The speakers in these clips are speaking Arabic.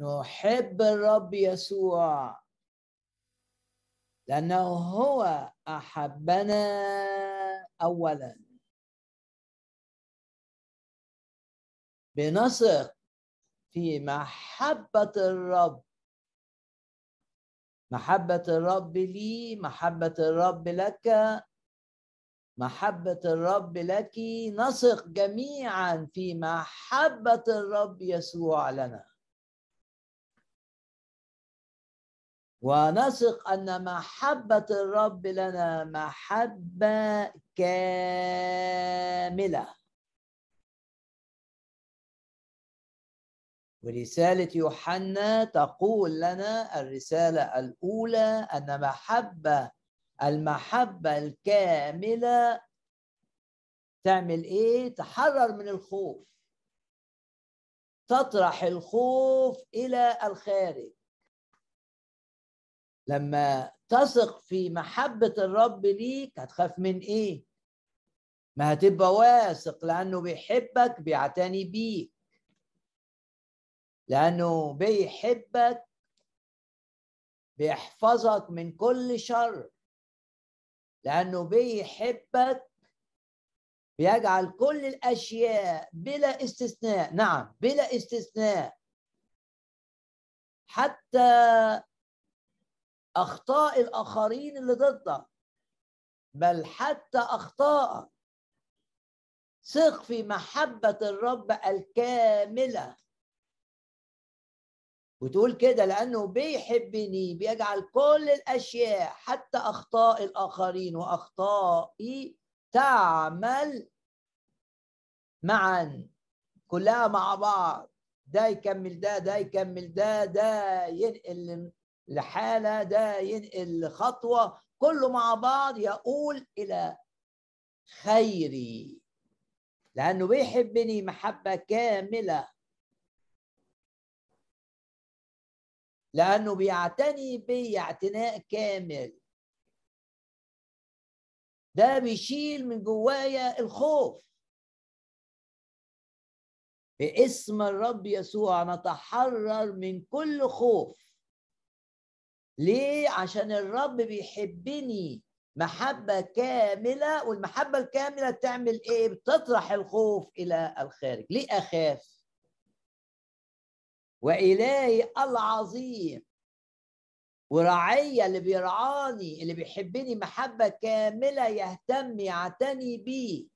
نحب الرب يسوع. لأنه هو أحبنا أولا. بنثق في محبة الرب. محبة الرب لي محبة الرب لك. محبة الرب لك. نثق جميعا في محبة الرب يسوع لنا. ونثق أن محبة الرب لنا محبة كاملة. ورسالة يوحنا تقول لنا الرسالة الأولى أن محبة المحبة الكاملة تعمل إيه؟ تحرر من الخوف. تطرح الخوف إلى الخارج. لما تثق في محبة الرب ليك هتخاف من إيه؟ ما هتبقى واثق لأنه بيحبك بيعتني بيك. لأنه بيحبك بيحفظك من كل شر. لأنه بيحبك بيجعل كل الأشياء بلا استثناء. نعم بلا استثناء. حتى أخطاء الآخرين اللي ضدك. بل حتى اخطاءك ثق في محبة الرب الكاملة. وتقول كده لأنه بيحبني بيجعل كل الأشياء حتى أخطاء الآخرين وأخطائي تعمل معا. كلها مع بعض. ده يكمل ده ده يكمل ده ده ينقل لحالة ده ينقل لخطوة كله مع بعض يقول إلى خيري. لأنه بيحبني محبة كاملة. لأنه بيعتني بي اعتناء كامل. ده بيشيل من جوايا الخوف. باسم الرب يسوع نتحرر من كل خوف. ليه؟ عشان الرب بيحبني. محبة كاملة والمحبة الكاملة بتعمل إيه؟ بتطرح الخوف إلى الخارج. ليه أخاف؟ وإلهي العظيم. ورعية اللي بيرعاني اللي بيحبني محبة كاملة يهتم يعتني بي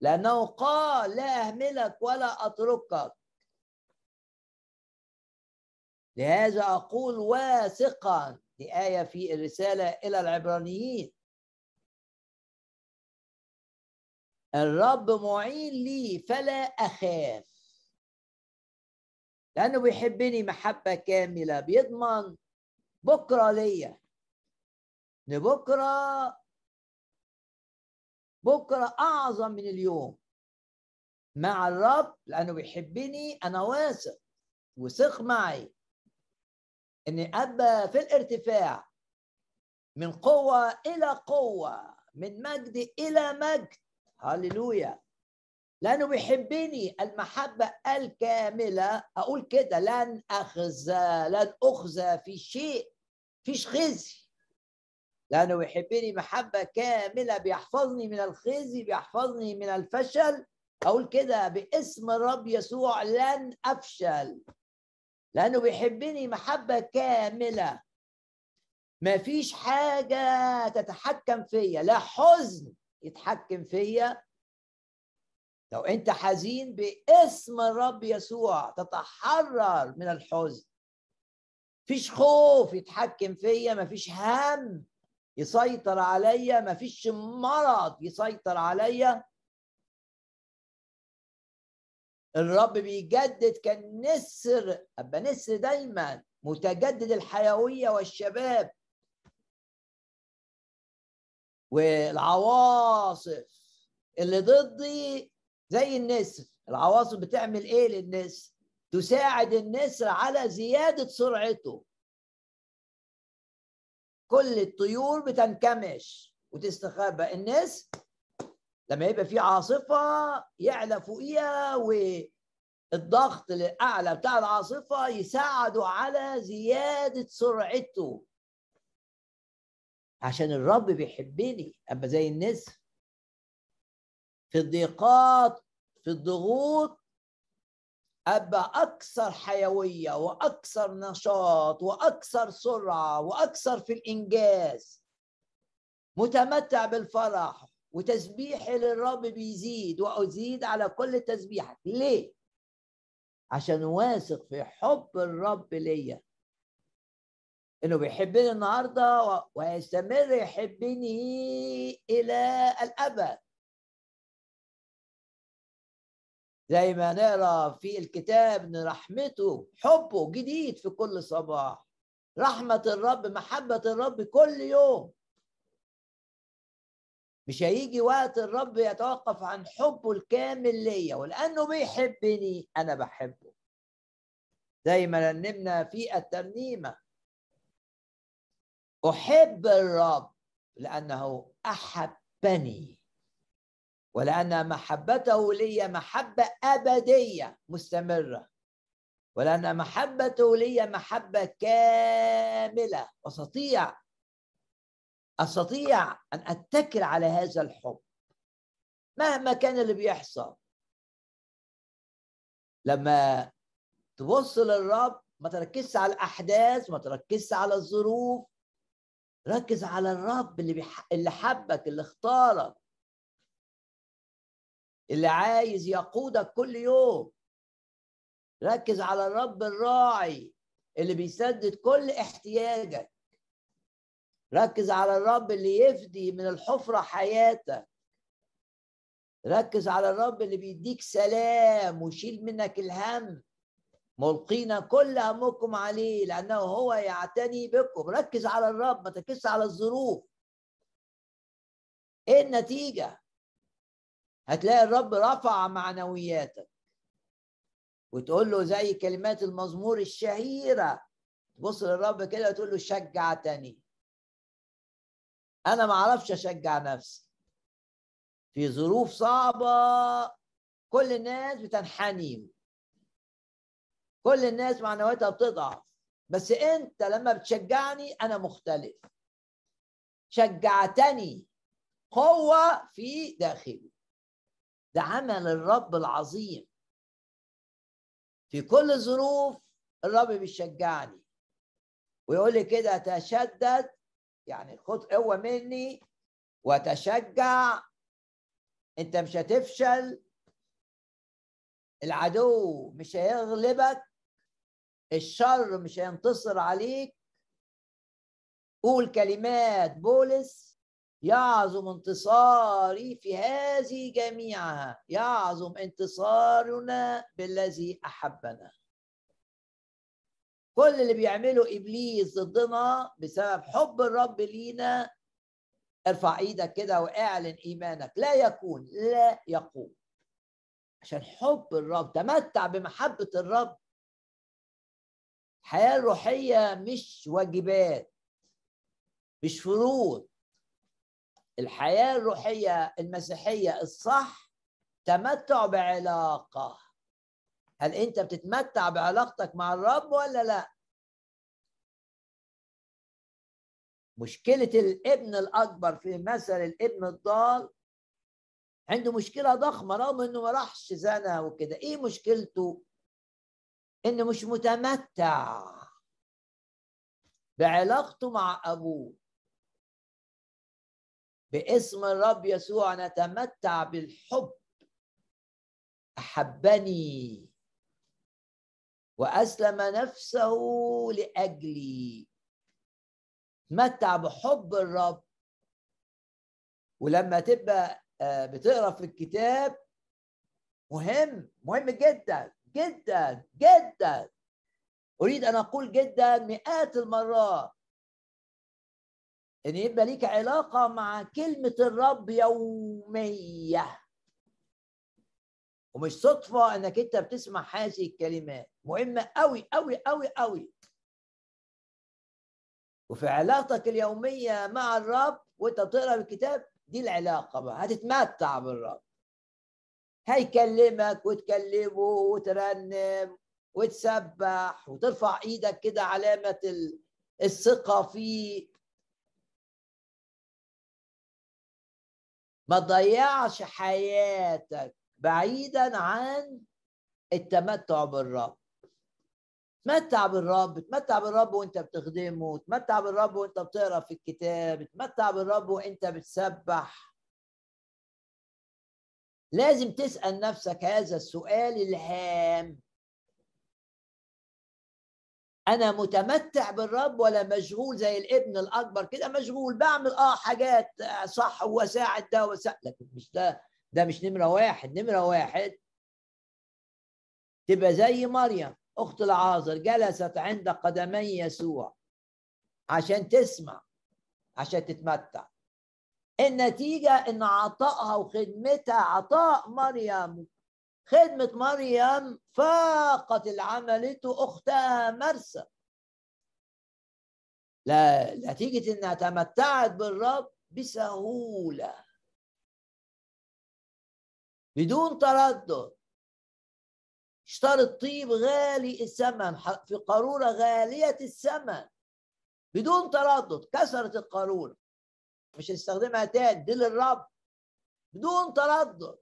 لأنه قال لا أهملك ولا أتركك. لهذا أقول واثقا دي آية في الرسالة إلى العبرانيين. الرب معين لي فلا أخاف. لأنه بيحبني محبة كاملة بيضمن بكرة ليا. إن بكرة بكرة أعظم من اليوم. مع الرب لأنه بيحبني أنا واثق. وثق معي. اني ابقى في الارتفاع من قوة إلى قوة من مجد إلى مجد. هللويا. لأنه بيحبني المحبة الكاملة. أقول كده لن أخزى لن أخزى في شيء فيش خزي. لأنه بيحبني محبة كاملة. بيحفظني من الخزي بيحفظني من الفشل. أقول كده باسم الرب يسوع لن أفشل. لأنه بيحبني محبة كاملة. ما فيش حاجة تتحكم فيا. لا حزن يتحكم فيا. لو أنت حزين باسم الرب يسوع تتحرر من الحزن. فيش خوف يتحكم فيا. ما فيش هم يسيطر عليا. ما فيش مرض يسيطر عليا. الرب بيجدد كالنسر ابقى نسر دايما متجدد الحيوية والشباب والعواصف اللي ضدي زي النسر. العواصف بتعمل إيه للنسر؟ تساعد النسر على زيادة سرعته. كل الطيور بتنكمش وتستخبى. النسر لما يبقى في عاصفة يعلى فوقيها الضغط الأعلى بتاع العاصفة يساعده على زيادة سرعته. عشان الرب بيحبني. ابقى زي النسر. في الضيقات في الضغوط أبقى أكثر حيوية وأكثر نشاط وأكثر سرعة وأكثر في الإنجاز. متمتع بالفرح. وتسبيحي للرب بيزيد وأزيد على كل تسبيحك. ليه؟ عشان واثق في حب الرب ليا. إنه بيحبني النهارده ويستمر يحبني إلى الأبد. زي ما نقرأ في الكتاب إن رحمته حبه جديد في كل صباح. رحمة الرب محبة الرب كل يوم. مش هيجي وقت الرب يتوقف عن حبه الكامل ليا ولأنه بيحبني أنا بحبه. زي ما رنمنا في الترنيمة. أحب الرب لأنه أحبني ولأن محبته لي محبة أبدية مستمرة ولأن محبته لي محبة كاملة استطيع أستطيع أن أتكل على هذا الحب. مهما كان اللي بيحصل. لما تبص للرب ما تركزش على الأحداث ما تركزش على الظروف. ركز على الرب اللي بيح... اللي حبك اللي اختارك. اللي عايز يقودك كل يوم. ركز على الرب الراعي اللي بيسدد كل احتياجك. ركز على الرب اللي يفدي من الحفرة حياتك. ركز على الرب اللي بيديك سلام ويشيل منك الهم. ملقين كل همكم عليه لأنه هو يعتني بكم. ركز على الرب ما تركزش على الظروف. إيه النتيجة؟ هتلاقي الرب رفع معنوياتك. وتقول له زي كلمات المزمور الشهيرة. تبص للرب كده وتقول له شجعتني. أنا ما أعرفش أشجع نفسي. في ظروف صعبة كل الناس بتنحني. كل الناس معنوياتها بتضعف. بس أنت لما بتشجعني أنا مختلف. شجعتني قوة في داخلي. ده عمل الرب العظيم. في كل الظروف الرب بيشجعني. ويقول لي كده تشدد يعني خد قوة مني وتشجع. أنت مش هتفشل. العدو مش هيغلبك. الشر مش هينتصر عليك. قول كلمات بولس. يعظم انتصاري في هذه جميعها. يعظم انتصارنا بالذي أحبنا. كل اللي بيعمله إبليس ضدنا بسبب حب الرب لينا ارفع إيدك كده واعلن إيمانك. لا يكون لا يقوم. عشان حب الرب تمتع بمحبة الرب. الحياة الروحيه مش واجبات مش فروض. الحياة الروحية المسيحية الصح تمتع بعلاقة. هل أنت بتتمتع بعلاقتك مع الرب ولا لا مشكلة الابن الأكبر في مثل الابن الضال عنده مشكلة ضخمة رغم إنه ما راحش زنا وكده، إيه مشكلته؟ إنه مش متمتع بعلاقته مع أبوه. باسم الرب يسوع نتمتع بالحب أحبني وأسلم نفسه لأجلي. تمتع بحب الرب. ولما تبقى آه، بتقرأ في الكتاب مهم مهم جدا جدا جدا. أريد أن أقول جدا مئات المرات. إن يبقى ليك علاقة مع كلمة الرب يومية. ومش صدفة إنك أنت بتسمع هذه الكلمات. مهمة قوي قوي قوي قوي وفي علاقتك اليومية مع الرب وأنت بتقرأ الكتاب دي العلاقة بقى. هتتمتع بالرب. هيكلمك وتكلمه وترنم وتسبح وترفع إيدك كده علامة الثقة فيه ما تضيعش حياتك. بعيدا عن التمتع بالرب. تمتع بالرب تمتع بالرب وانت بتخدمه تمتع بالرب وانت بتقرأ في الكتاب تمتع بالرب وانت بتسبح. لازم تسأل نفسك هذا السؤال الهام. أنا متمتع بالرب ولا مشغول زي الابن الأكبر كده؟ مشغول بعمل آه حاجات صح واساعد ده واساعد لكن مش ده. ده مش نمرة واحد نمرة واحد. تبقى زي مريم أخت العازر جلست عند قدمي يسوع عشان تسمع عشان تتمتع. النتيجة إن عطائها وخدمتها عطاء مريم. خدمة مريم فاقت اللي عملته أختها مرسى. لا نتيجة إنها تمتعت بالرب بسهولة. بدون تردد. اشترت طيب غالي الثمن في قارورة غالية الثمن. بدون تردد كسرت القارورة. مش هتستخدمها تاني دي للرب. بدون تردد.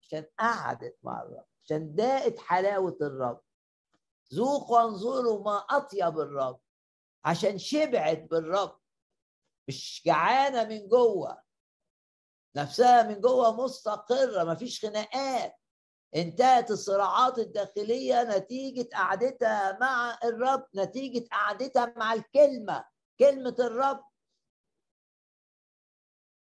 عشان قعدت مع الرب عشان داقت حلاوة الرب. ذوقوا وانظروا ما أطيب الرب عشان شبعت بالرب. مش جعانة من جوه. نفسها من جوه مستقرة مفيش خناقات. انتهت الصراعات الداخلية نتيجة قعدتها مع الرب نتيجة قعدتها مع الكلمة كلمة الرب.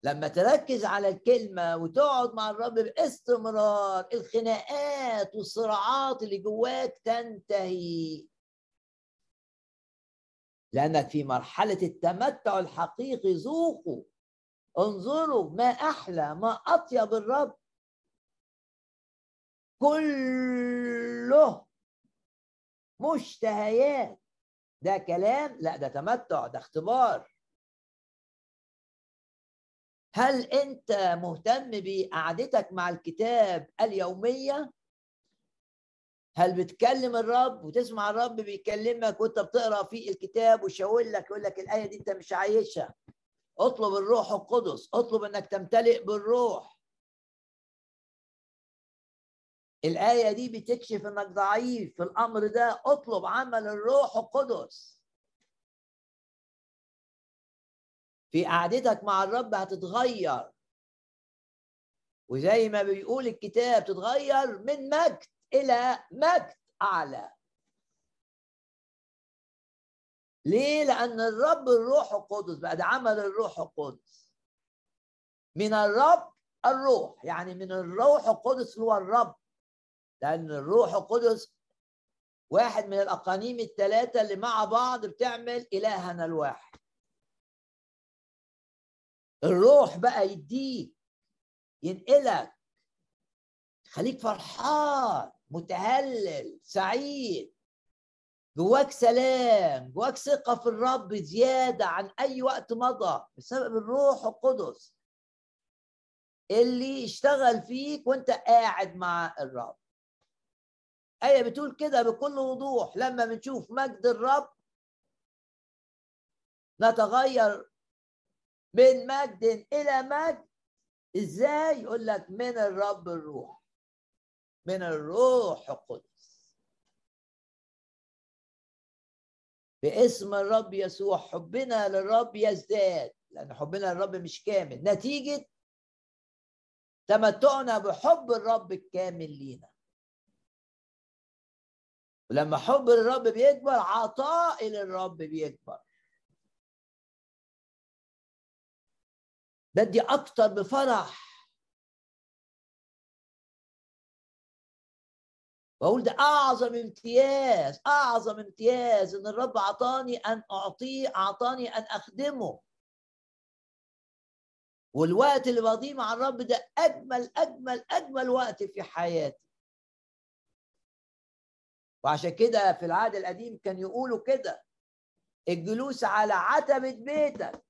لما تركز على الكلمة وتقعد مع الرب باستمرار الخناقات والصراعات اللي جواك تنتهي. لأنك في مرحلة التمتع الحقيقي ذوقوا انظروا ما أحلى ما أطيب الرب. كله مشتهيات. ده كلام؟ لا ده تمتع ده اختبار. هل أنت مهتم بقعدتك مع الكتاب اليومية؟ هل بتكلم الرب وتسمع الرب بيكلمك وأنت بتقرأ في الكتاب ويشاور لك يقول لك الآية دي أنت مش عايشها؟ اطلب الروح القدس اطلب انك تمتلئ بالروح. الآية دي بتكشف إنك ضعيف في الأمر ده اطلب عمل الروح القدس. في قعدتك مع الرب هتتغير. وزي ما بيقول الكتاب تتغير من مجد إلى مجد أعلى. ليه؟ لأن الرب الروح القدس بقى ده عمل الروح القدس. من الرب الروح يعني من الروح القدس هو الرب. لأن الروح القدس واحد من الأقانيم الثلاثه اللي مع بعض بتعمل إلهنا الواحد. الروح بقى يديك ينقلك خليك فرحان متهلل سعيد. جواك سلام جواك ثقة في الرب زيادة عن أي وقت مضى بسبب الروح القدس اللي اشتغل فيك وانت قاعد مع الرب. آية بتقول كده بكل وضوح لما بنشوف مجد الرب نتغير من مجد إلى مجد. إزاي؟ يقول لك من الرب الروح من الروح القدس. باسم الرب يسوع حبنا للرب يزداد. لأن حبنا للرب مش كامل. نتيجة؟ تمتعنا بحب الرب الكامل لينا. ولما حب الرب بيكبر عطاء للرب بيكبر. بدي أكتر بفرح. بقول ده أعظم امتياز أعظم امتياز إن الرب أعطاني أن أعطيه أعطاني أن أخدمه. والوقت اللي بقضيه مع الرب ده أجمل أجمل أجمل وقت في حياتي. وعشان كده في العهد القديم كان يقولوا كده الجلوس على عتبة بيتك.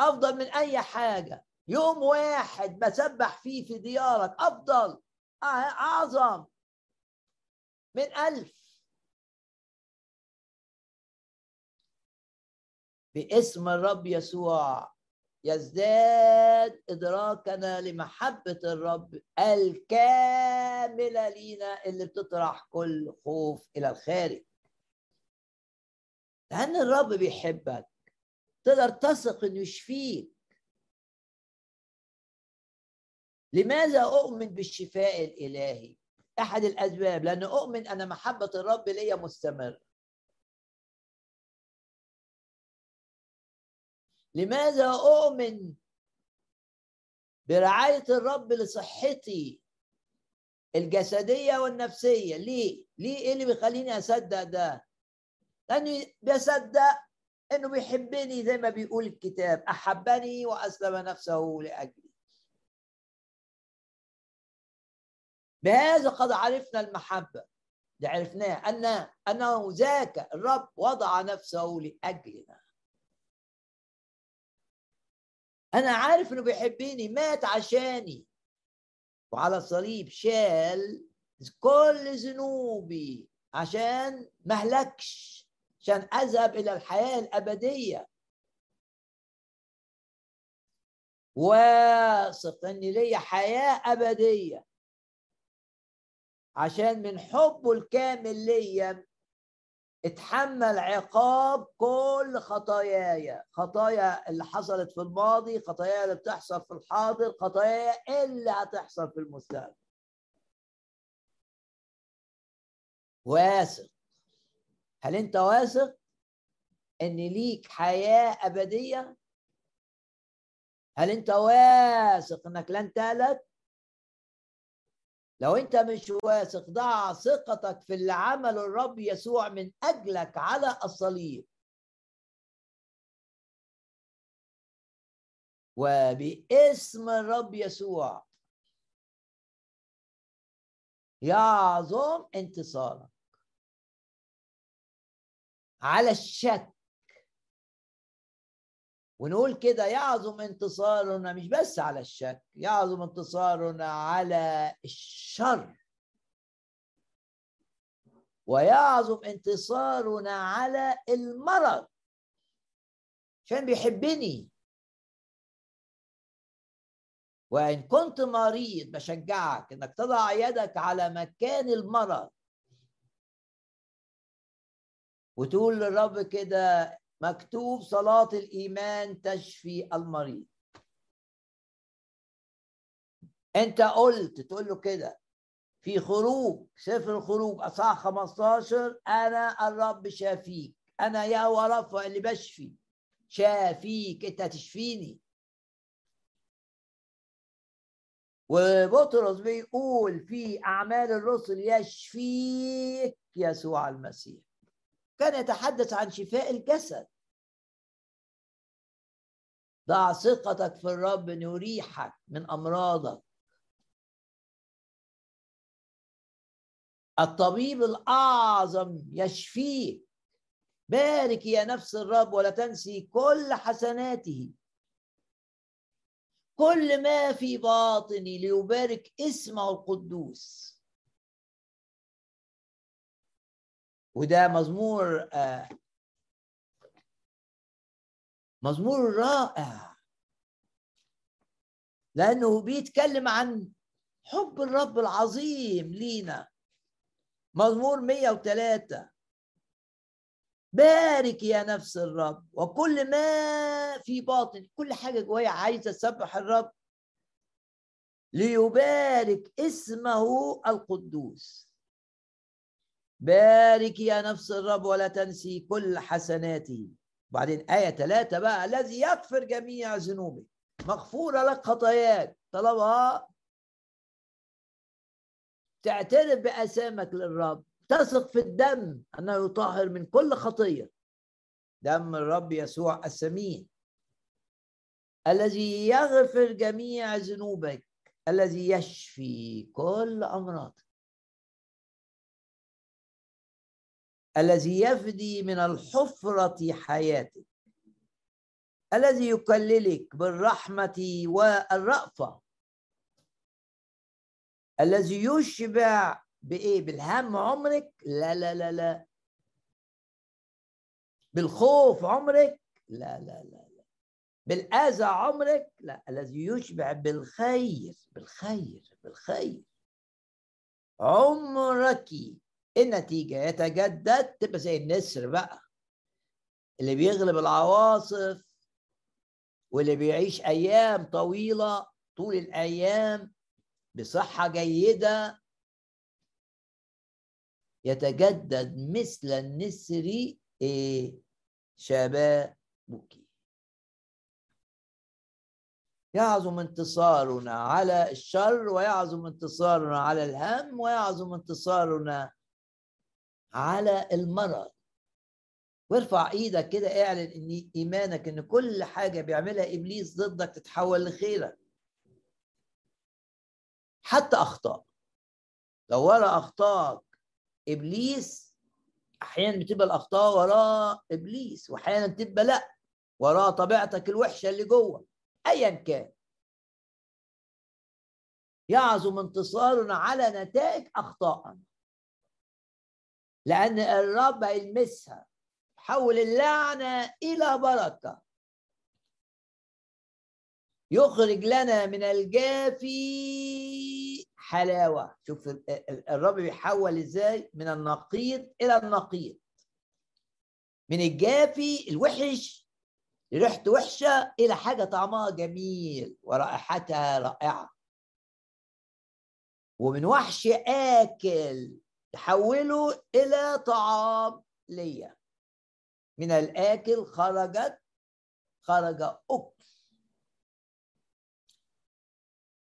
أفضل من أي حاجة. يوم واحد بسبح فيه في ديارك أفضل أعظم من ألف. باسم الرب يسوع يزداد إدراكنا لمحبة الرب الكاملة لينا اللي بتطرح كل خوف إلى الخارج. لأن الرب بيحبك تقدر تثق إنه يشفيك. لماذا أؤمن بالشفاء الإلهي؟ أحد الأسباب لأن أؤمن أن محبة الرب لي مستمرة لماذا أؤمن برعاية الرب لصحتي الجسدية والنفسية ليه؟ ليه إيه اللي بيخليني أصدق ده؟ لأني بصدق إنه بيحبني زي ما بيقول الكتاب أحبني وأسلم نفسه لأجلي بهذا قد عرفنا المحبة. ده عرفناه أن أنه ذاك الرب وضع نفسه لأجلنا. أنا عارف إنه بيحبني مات عشاني. وعلى الصليب شال كل ذنوبي عشان مهلكش عشان أذهب إلى الحياة الأبدية. واثق إن لي حياة أبدية. عشان من حبه الكامل ليا اتحمل عقاب كل خطاياي خطايا اللي حصلت في الماضي خطايا اللي بتحصل في الحاضر خطايا اللي هتحصل في المستقبل. واثق. هل انت واثق ان ليك حياة أبدية؟ هل انت واثق انك لن تهلك لو انت مش واثق ضع ثقتك في اللي عمله الرب يسوع من أجلك على الصليب. وباسم الرب يسوع يعظم انتصارك على الشك ونقول كده يعظم انتصارنا مش بس على الشك يعظم انتصارنا على الشر. ويعظم انتصارنا على المرض. عشان بيحبني. وإن كنت مريض بشجعك إنك تضع يدك على مكان المرض. وتقول للرب كده مكتوب صلاة الإيمان تشفي المريض. أنت قلت تقول له كده في خروج سفر الخروج أصحاح 15 أنا الرب شافيك أنا يا رفع اللي بشفي. شافيك أنت تشفيني وبطرس بيقول في أعمال الرسل يشفيك يسوع المسيح. كان يتحدث عن شفاء الجسد. ضع ثقتك في الرب ان يريحك من أمراضك. الطبيب الأعظم يشفيك. بارك يا نفس الرب ولا تنسي كل حسناته. كل ما في باطني ليبارك اسمه القدوس. وده مزمور آه مزمور رائع. لأنه بيتكلم عن حب الرب العظيم لينا. مزمور 103 بارك يا نفس الرب. وكل ما في باطن كل حاجة جوايا عايزة أسبح الرب. ليبارك اسمه القدوس. بارك يا نفس الرب ولا تنسي كل حسناته. وبعدين آية ثلاثة بقى الذي يغفر جميع ذنوبك. مغفورة لك خطاياك. طلبها. تعترف بأسامك للرب. تثق في الدم أنه يطهر من كل خطية. دم الرب يسوع السمين الذي يغفر جميع ذنوبك. الذي يشفي كل أمراضك. الذي يفدي من الحفرة حياتك الذي يكللك بالرحمة والرأفة الذي يشبع بإيه؟ بالهم عمرك؟ لا لا لا لا. بالخوف عمرك؟ لا لا لا لا. بالأذى عمرك؟ لا. الذي يشبع بالخير بالخير بالخير. عمرك النتيجة يتجدد تبقى زي النسر بقى. اللي بيغلب العواصف واللي بيعيش أيام طويلة طول الأيام بصحة جيدة يتجدد مثل النسر إيه؟ شبابك. يعظم انتصارنا على الشر ويعظم انتصارنا على الهم ويعظم انتصارنا على المرض. وارفع إيدك كده اعلن إن إيمانك إن كل حاجة بيعملها إبليس ضدك تتحول لخيرك. حتى أخطاء. لو ورا اخطاء إبليس أحيانا بتبقى الأخطاء وراه إبليس واحيانا تبقى لأ وراه طبيعتك الوحشة اللي جوه. ايا كان. يعظم انتصارنا على نتائج اخطائنا لأن الرب هيلمسها حول اللعنة إلى بركة. يخرج لنا من الجافي حلاوة. شوف الرب بيحول إزاي؟ من النقيض إلى النقيض. من الجافي الوحش ريحته وحشة إلى حاجة طعمها جميل ورائحتها رائعة. ومن وحش آكل تحوله إلى طعام ليا. من الآكل خرجت خرج أكل.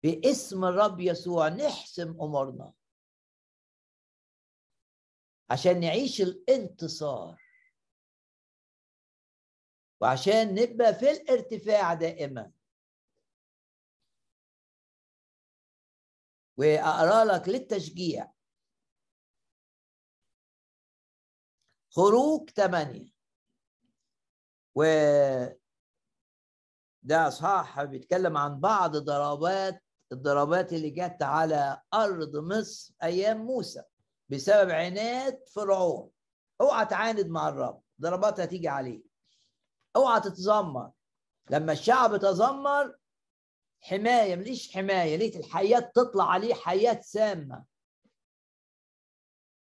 باسم الرب يسوع نحسم أمورنا. عشان نعيش الانتصار. وعشان نبقى في الارتفاع دائما. وأقرأ لك للتشجيع. خروج ثمانية و ده اصحاح بيتكلم عن بعض ضربات الضربات اللي جت على أرض مصر أيام موسى بسبب عناد فرعون. أوعى تعاند مع الرب ضربات هتيجي عليه. أوعى تتذمر. لما الشعب تذمر حماية مليش حماية. لقيت الحيات تطلع عليه حيات سامة.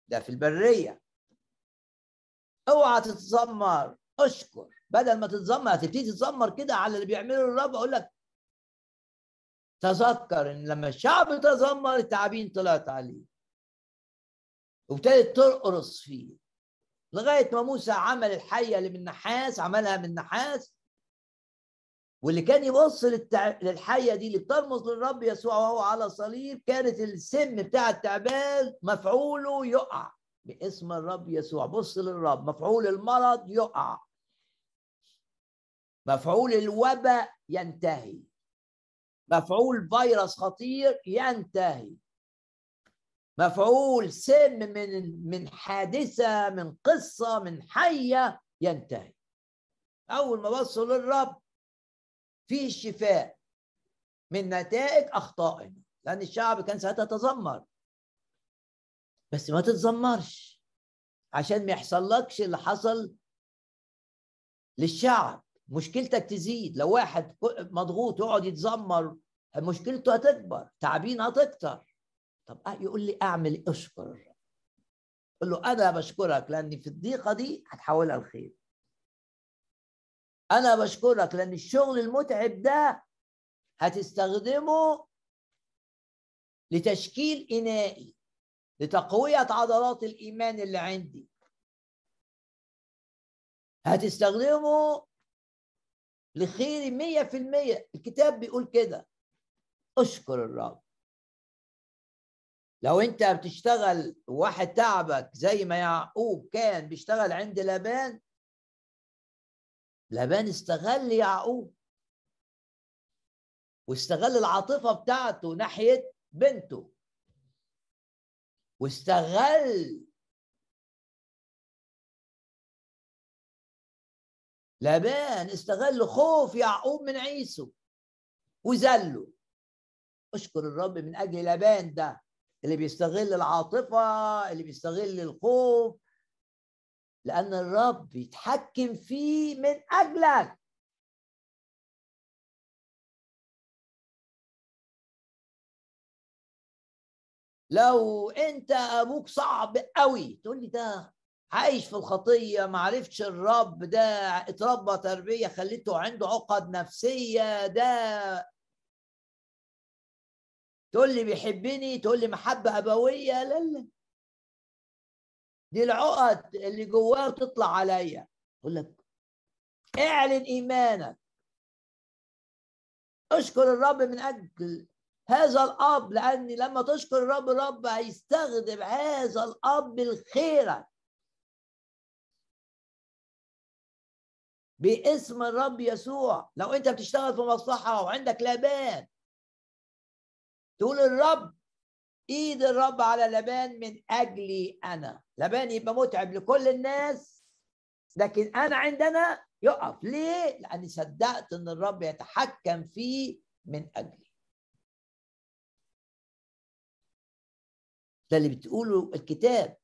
ده في البرية. اوعى تتذمر اشكر. بدل ما تتذمر هتبتدي تتذمر كده على اللي بيعمله الرب أقول لك تذكر إن لما الشعب تذمر التعابين طلعت عليه. وابتدت ترقص فيه. لغاية ما موسى عمل الحية اللي من نحاس عملها من نحاس. واللي كان يبص. للحية دي اللي بترمز للرب يسوع وهو على صليب كانت السم بتاع التعبان مفعوله يقع. باسم الرب يسوع. بص للرب مفعول المرض يقع. مفعول الوباء ينتهي. مفعول فيروس خطير ينتهي. مفعول سم من من حادثة من قصة من حية ينتهي. أول ما بصوا للرب في الشفاء من نتائج أخطائنا. لأن الشعب كان ساعتها تذمر. بس ما تتذمرش. عشان ما يحصلكش اللي حصل للشعب. مشكلتك تزيد. لو واحد مضغوط يقعد يتذمر مشكلته هتكبر تعبين هتكتر. طب يقول لي أعمل إيه؟ أشكر قل له أنا بشكرك لأني في الضيقة دي هتحولها لخير. أنا بشكرك لأن الشغل المتعب ده هتستخدمه لتشكيل إنائي. لتقوية عضلات الإيمان اللي عندي. هتستخدمه لخير مية في المية. الكتاب بيقول كده. أشكر الرب. لو أنت بتشتغل واحد تعبك زي ما يعقوب كان بيشتغل عند لابان لابان استغل يعقوب. واستغل العاطفة بتاعته ناحية بنته. واستغل. لابان استغل خوف يعقوب من عيسو وذله. اشكر الرب من أجل لابان ده اللي بيستغل العاطفة اللي بيستغل الخوف لأن الرب يتحكم فيه من أجلك. لو انت أبوك صعب قوي تقول لي ده عايش في الخطية ما عرفش الرب ده اتربى تربية خليته عنده عقد نفسية ده تقول لي بيحبني تقول لي محبة أبوية لا لا. دي العقد اللي جواه تطلع عليا. أقول لك اعلن إيمانك. أشكر الرب من أجل هذا الأب لأن لما تشكر الرب الرب هيستخدم هذا الأب لخيرك باسم الرب يسوع. لو أنت بتشتغل في مصلحة وعندك لابان تقول الرب إيد الرب على لبان من أجلي أنا. لبان يبقى متعب لكل الناس لكن أنا عندنا يقف. ليه؟ لأني صدقت إن الرب يتحكم فيه من أجلي. ده اللي بتقوله الكتاب.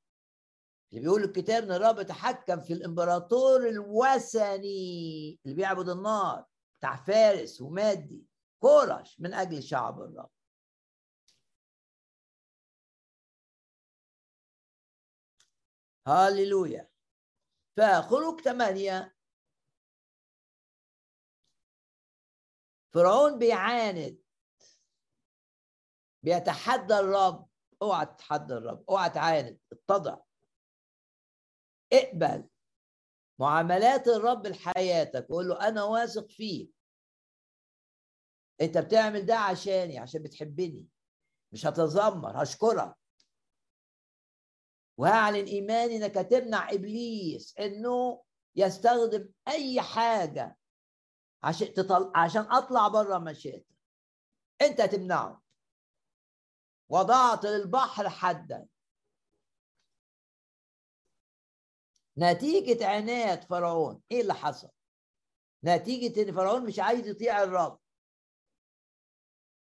اللي بيقول الكتاب إن الرب يتحكم في الإمبراطور الوثني اللي بيعبد النار بتاع فارس ومادي. كورش من أجل شعب الرب. هاليلويا. فخروج ثمانية. فرعون بيعاند بيتحدى الرب اوعى تتحدى الرب اوعى تعاند اتضع. اقبل معاملات الرب لحياتك وقول له أنا واثق فيك أنت بتعمل ده عشاني عشان بتحبني. مش هتذمر هشكرك. وهعلن إيماني إنك هتمنع إبليس إنه يستخدم أي حاجة عشان تطل... عشان أطلع بره مشيئتك. أنت هتمنعه وضعت للبحر حدا. نتيجة عناد فرعون إيه اللي حصل؟ نتيجة إن فرعون مش عايز يطيع الرب.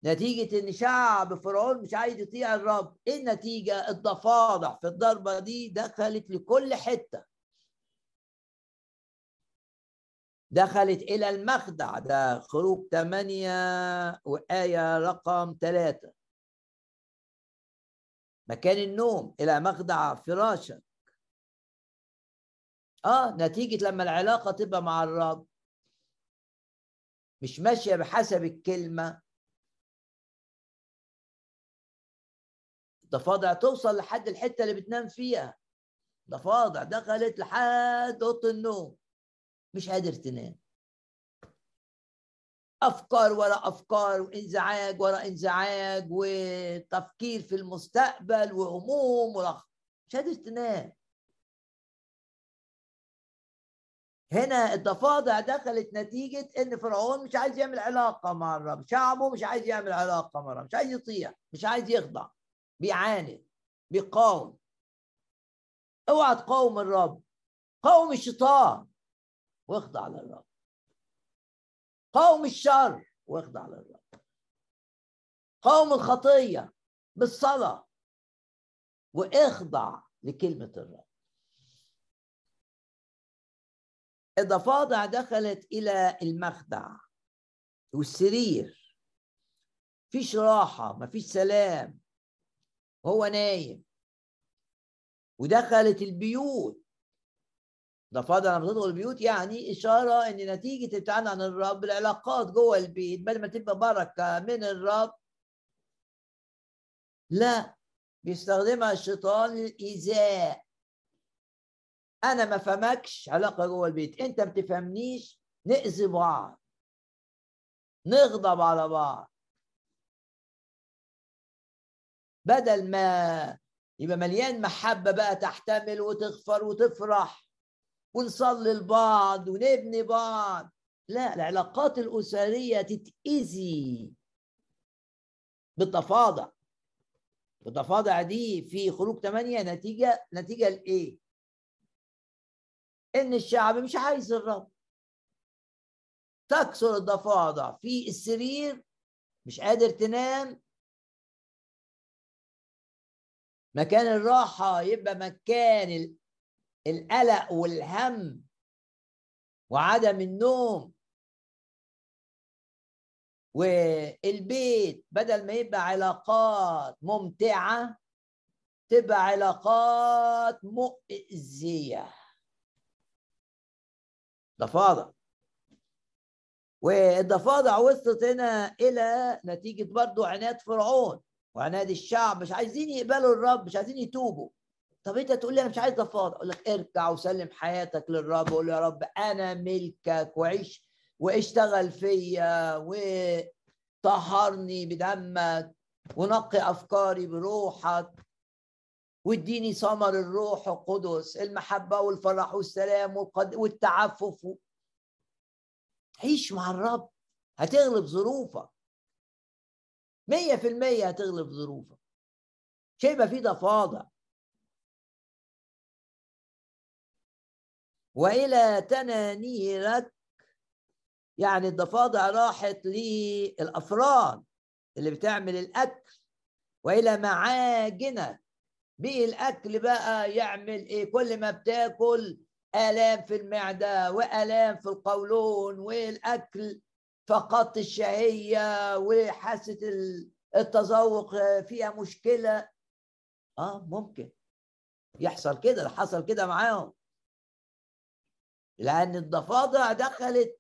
نتيجة إن شعب فرعون مش عايز يطيع الرب. إيه النتيجة؟ الضفادع في الضربة دي دخلت لكل حتة. دخلت إلى المخدع. ده خروج ثمانية وآية رقم ثلاثة مكان النوم إلى مخدع فراشك. آه نتيجة لما العلاقة تبقى مع الرب. مش ماشية بحسب الكلمة. ضفادع توصل لحد الحتة اللي بتنام فيها. ضفادع دخلت لحد أوضة النوم. مش قادر تنام. أفكار ورا أفكار وإنزعاج ورا إنزعاج وتفكير في المستقبل وهموم ورا مش تنام هنا الضفادع دخلت نتيجة إن فرعون مش عايز يعمل علاقة مع الرب، شعبه مش عايز يعمل علاقة مع الرب، مش عايز يطيع، مش عايز يخضع. بيعاند بيقاوم اوعى تقاوم الرب قاوم الشيطان واخضع للرب قاوم الشر. واخضع للرب. قاوم الخطية بالصلاة. واخضع لكلمة الرب. الضفادع دخلت إلى المخدع والسرير فيش راحة مفيش سلام. هو نايم. ودخلت البيوت ده فاضل لما تدخل البيوت يعني إشارة إن نتيجة ابتعاد عن الرب العلاقات جوه البيت بدل ما تبقى بركة من الرب لا بيستخدمها الشيطان للإيذاء. أنا ما فهمكش علاقة جوه البيت. أنت ما بتفهمنيش؟ نأذي بعض. نغضب على بعض. بدل ما يبقى مليان محبة بقى تحتمل وتغفر وتفرح ونصلي لبعض ونبني بعض. لا العلاقات الأسرية تتأذي. بالتفاضع التفاضع دي في خروج ثمانية نتيجة نتيجة لإيه؟ إن الشعب مش عايز الرب. تكسر الضفادع في السرير مش قادر تنام. مكان الراحة يبقى مكان القلق والهم وعدم النوم والبيت بدل ما يبقى علاقات ممتعة تبقى علاقات مؤذية. ضفادع والضفادع وصلت هنا إلى نتيجة برضو عناد فرعون وعناد الشعب. مش عايزين يقبلوا الرب مش عايزين يتوبوا. طب انت تقول لي أنا مش عايز ضفادع أقول لك ارجع وسلم حياتك للرب وقول يا رب أنا ملكك وعيش واشتغل فيا وطهرني بدمك ونقي افكاري بروحك واديني ثمر الروح القدس المحبة والفرح والسلام والتعفف عيش مع الرب هتغلب ظروفك. مية في المية هتغلب ظروفك. شيء يبقى فيه ضفادع وإلى تنانيرك. يعني الضفادع راحت للأفران اللي بتعمل الأكل وإلى معاجنك. بقي الأكل بقى يعمل إيه؟ كل ما بتاكل آلام في المعدة وآلام في القولون والأكل. فقدت الشهية وحاسة التذوق فيها مشكلة. آه ممكن. يحصل كده حصل كده معاهم. لأن الضفادع دخلت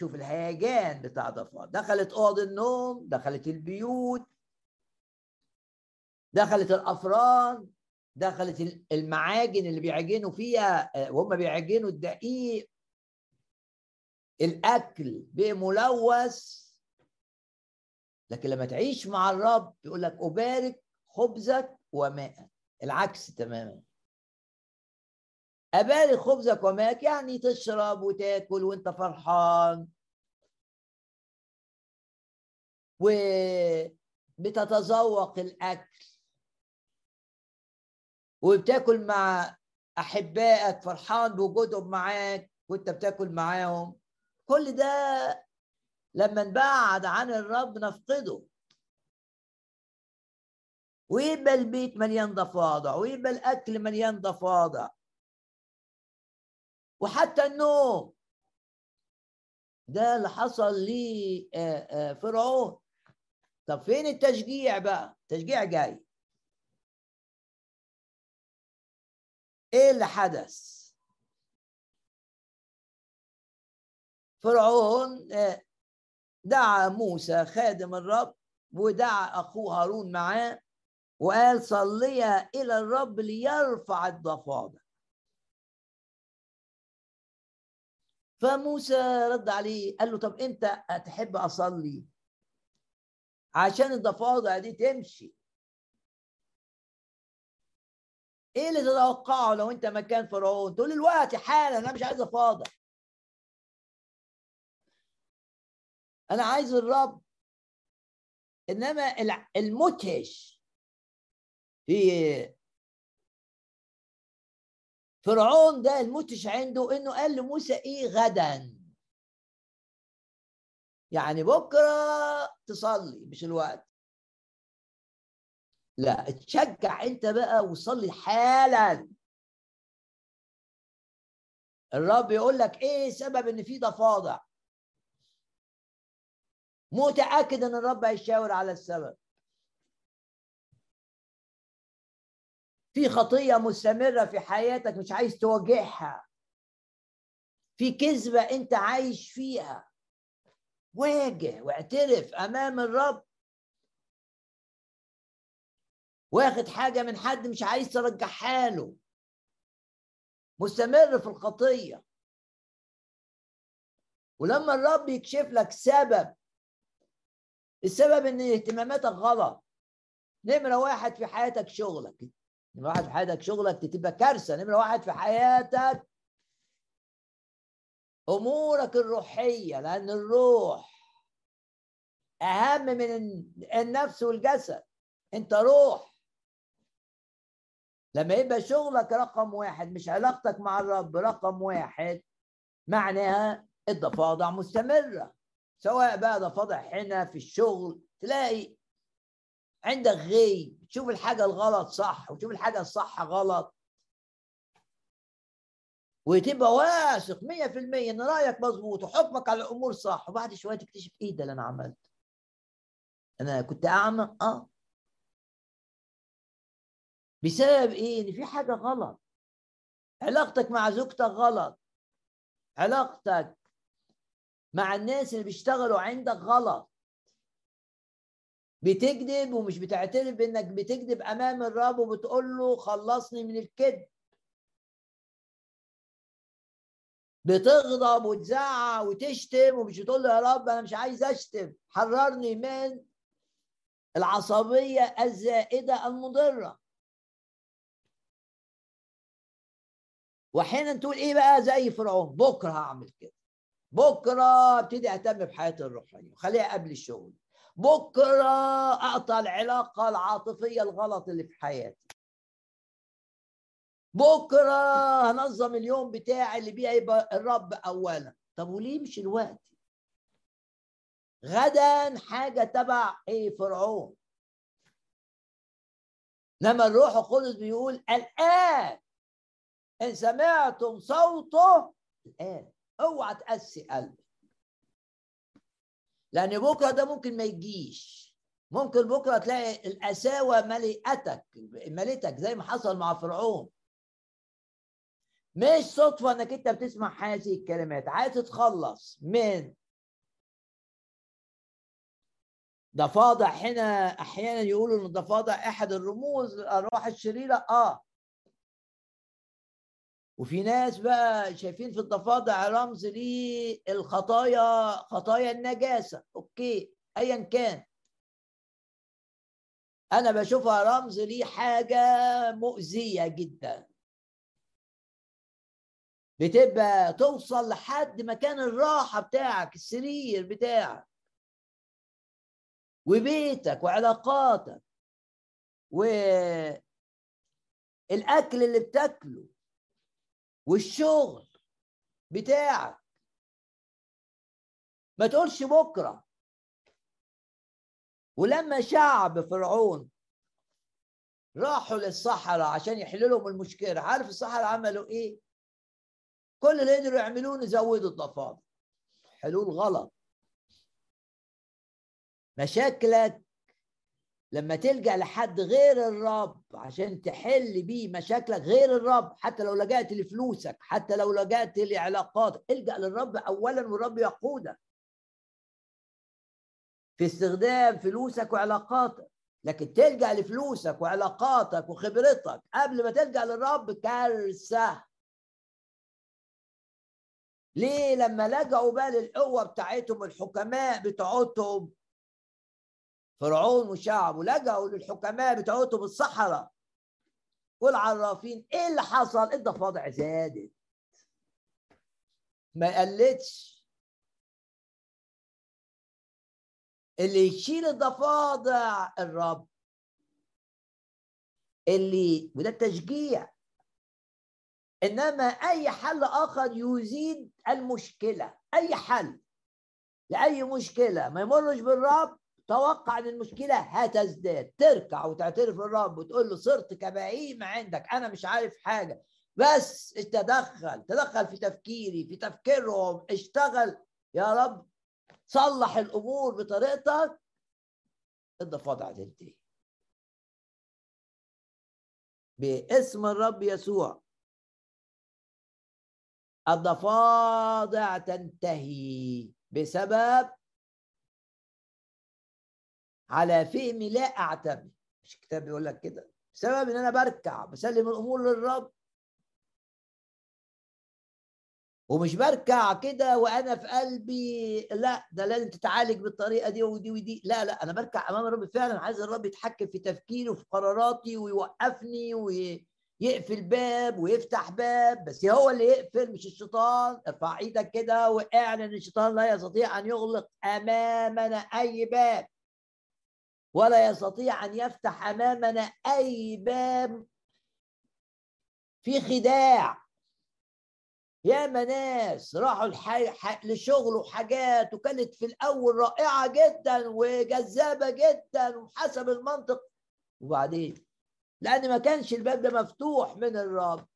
شوف الهيجان بتاع ضفادع دخلت أوض النوم دخلت البيوت دخلت الأفران دخلت المعاجن اللي بيعجنوا فيها آه، وهم بيعجنوا الدقيق. الأكل بقى ملوث. لكن لما تعيش مع الرب يقول لك أبارك خبزك وماءك. العكس تماما. ابارك خبزك وماءك يعني تشرب وتاكل وأنت فرحان. وبتتذوق الأكل. وبتاكل مع أحبائك فرحان بوجودهم معاك وأنت بتاكل معاهم. كل ده لما نبعد عن الرب نفقده. ويبقى البيت مليان ضفادع ويبقى الأكل مليان ضفادع. وحتى النوم ده اللي حصل لفرعون طب فين التشجيع بقى؟ التشجيع جاي. إيه اللي حدث؟ فرعون آه، دعا موسى خادم الرب ودعا أخوه هارون معاه وقال صليا إلى الرب ليرفع الضفادع. فموسى رد عليه قال له طب أنت تحب أصلي؟ عشان الضفادع دي تمشي. إيه اللي تتوقعه لو أنت مكان فرعون؟ تقول الوقت حالا أنا مش عايز افاضع أنا عايز الرب. إنما المدهش في فرعون ده المدهش عنده إنه قال لموسى إيه غدا. يعني بكرة تصلي مش الوقت. لا تشجع أنت بقى وصلي حالا. الرب يقول لك إيه سبب إن في ضفادع متأكد إن الرب هيشاور على السبب. في خطية مستمرة في حياتك مش عايز تواجهها. في كذبة انت عايش فيها. واجه واعترف أمام الرب. واخد حاجة من حد مش عايز ترجعها له. مستمر في الخطية. ولما الرب يكشف لك سبب السبب إن اهتماماتك غلط. نمرة واحد في حياتك شغلك. نمرة واحد في حياتك شغلك تبقى كارثة نمرة واحد في حياتك. أمورك الروحية لأن الروح أهم من النفس والجسد. أنت روح. لما يبقى شغلك رقم واحد مش علاقتك مع الرب رقم واحد معناها الضفادع مستمرة. سواء بقى ضفادع هنا في الشغل تلاقي عندك غي تشوف الحاجة الغلط صح وتشوف الحاجة الصح غلط. وتبقى واثق 100% إن رأيك مظبوط وحكمك على الأمور صح. وبعد شوية تكتشف إيه ده اللي أنا عملته. أنا كنت اعمى آه. بسبب إيه؟ إن في حاجة غلط. علاقتك مع زوجتك غلط. علاقتك مع الناس اللي بيشتغلوا عندك غلط. بتكذب ومش بتعترف بإنك بتكذب أمام الرب وبتقول له خلصني من الكذب. بتغضب وتزعق وتشتم ومش بتقول له يا رب أنا مش عايز أشتم. حررني من العصبية الزائدة المضرة. وأحيانا تقول إيه بقى زي فرعون؟ بكرة هعمل كده. بكرة أبتدي أهتم بحياتي الروحيه وخليها قبل الشغل. بكرة اقطع العلاقة العاطفية الغلط اللي في حياتي. بكرة هنظم اليوم بتاعي اللي بيه يبقى الرب اولا. طب وليه مش الوقت؟ غدا حاجة تبع إيه فرعون؟ لما الروح القدس بيقول الآن إن سمعتم صوته الآن. أوعى تقسي قلبك. لأن بكرة ده ممكن ما يجيش. ممكن بكرة تلاقي القساوة ملئتك ملئتك زي ما حصل مع فرعون. مش صدفة إنك أنت بتسمع هذه الكلمات. عايز تتخلص من ضفادع هنا أحيانا يقولوا إن الضفادع أحد الرموز للارواح الشريرة. آه. وفي ناس بقى شايفين في الضفادع رمز للخطايا خطايا النجاسة. أوكي ايا كان. أنا بشوفها رمز لي حاجة مؤذية جدا. بتبقى توصل لحد مكان الراحة بتاعك السرير بتاعك. وبيتك وعلاقاتك. والأكل اللي بتاكله. والشغل بتاعك. ما تقولش بكرة. ولما شعب فرعون راحوا للصحراء عشان يحلوا لهم المشكلة عارف الصحراء عملوا إيه؟ كل اللي قدروا يعملوه يزودوا الضفادع. حلول غلط مشاكلك لما تلجأ لحد غير الرب عشان تحل بيه مشاكلك غير الرب حتى لو لجأت لفلوسك حتى لو لجأت لعلاقاتك الجأ للرب اولا والرب يقودك. في استخدام فلوسك وعلاقاتك لكن تلجأ لفلوسك وعلاقاتك وخبرتك قبل ما تلجأ للرب كارثة. ليه؟ لما لجأوا بقى للقوة بتاعتهم الحكماء بتوعتهم فرعون وشعبه لجأوا للحكماء بتوعتهم الصحراء والعرافين إيه اللي حصل؟ الضفادع زادت. ما قلتش. اللي يشيل الضفادع الرب. اللي وده التشجيع. إنما أي حل آخر يزيد المشكلة. أي حل لأي مشكلة. ما يمرش بالرب. توقع ان المشكلة هتزداد. تركع وتعترف للرب وتقول له صرت كبهيم عندك أنا مش عارف حاجة. بس تدخل تدخل في تفكيري في تفكيرهم. اشتغل. يا رب صلح الأمور بطريقتك. الضفادع تنتهي باسم الرب يسوع. الضفادع تنتهي. بسبب على فهمي لا أعتمد. مش الكتاب بيقول لك كده. بسبب إن أنا بركع بسلم الأمور للرب. ومش بركع كده وأنا في قلبي لا ده لازم تتعالج بالطريقة دي ودي ودي. لا لا أنا بركع أمام الرب فعلا. عايز الرب يتحكم في تفكيري وفي قراراتي ويوقفني ويقفل باب ويفتح باب. بس هو اللي يقفل مش الشيطان. ارفع إيدك كده واعلن الشيطان لا يستطيع أن يغلق أمامنا أي باب. ولا يستطيع أن يفتح أمامنا أي باب في خداع. ياما ناس راحوا الحي... ح... لشغل وحاجات وكانت في الأول رائعة جدا وجذابة جدا وحسب المنطق. وبعدين؟ لأن ما كانش الباب ده مفتوح من الرب.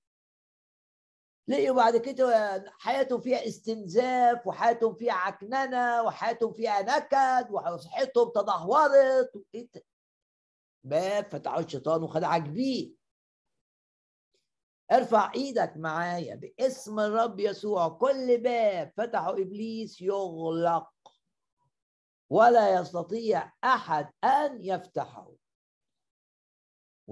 لقيوا بعد كده حياتهم فيها استنزاف وحياتهم فيها عكننة وحياتهم فيها نكد وصحتهم تدهورت باب فتحوا الشيطان وخدعك بيه. ارفع إيدك معايا باسم الرب يسوع. كل باب فتحه إبليس يغلق. ولا يستطيع أحد أن يفتحه.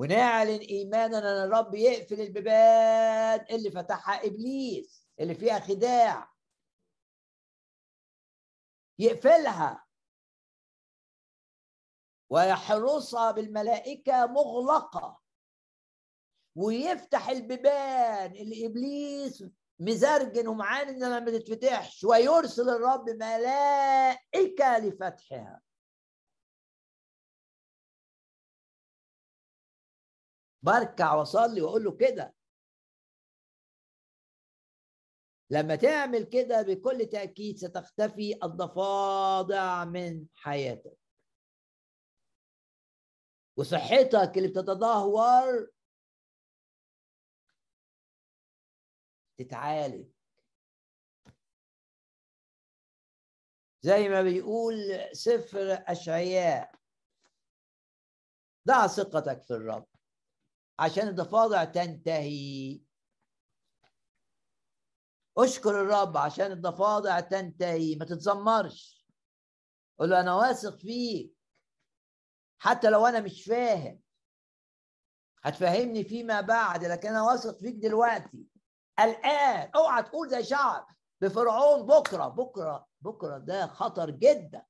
ونعلن إيماننا إن الرب يقفل البيبان اللي فتحها إبليس اللي فيها خداع. يقفلها. ويحرسها بالملائكة مغلقة. ويفتح البيبان اللي إبليس مزرجن ومعاند إنها ما تتفتحش ويرسل الرب ملائكة لفتحها. بركع واصلي واقول له كده. لما تعمل كده بكل تأكيد ستختفي الضفادع من حياتك. وصحتك اللي بتتدهور تتعالج. زي ما بيقول سفر أشعياء ضع ثقتك في الرب. عشان الضفادع تنتهي. أشكر الرب عشان الضفادع تنتهي. ما تتذمرش قول له أنا واثق فيك. حتى لو أنا مش فاهم. هتفهمني فيما بعد لكن أنا واثق فيك دلوقتي. الآن أوعى تقول زي شعب بفرعون بكرة بكرة بكرة. ده خطر جدا.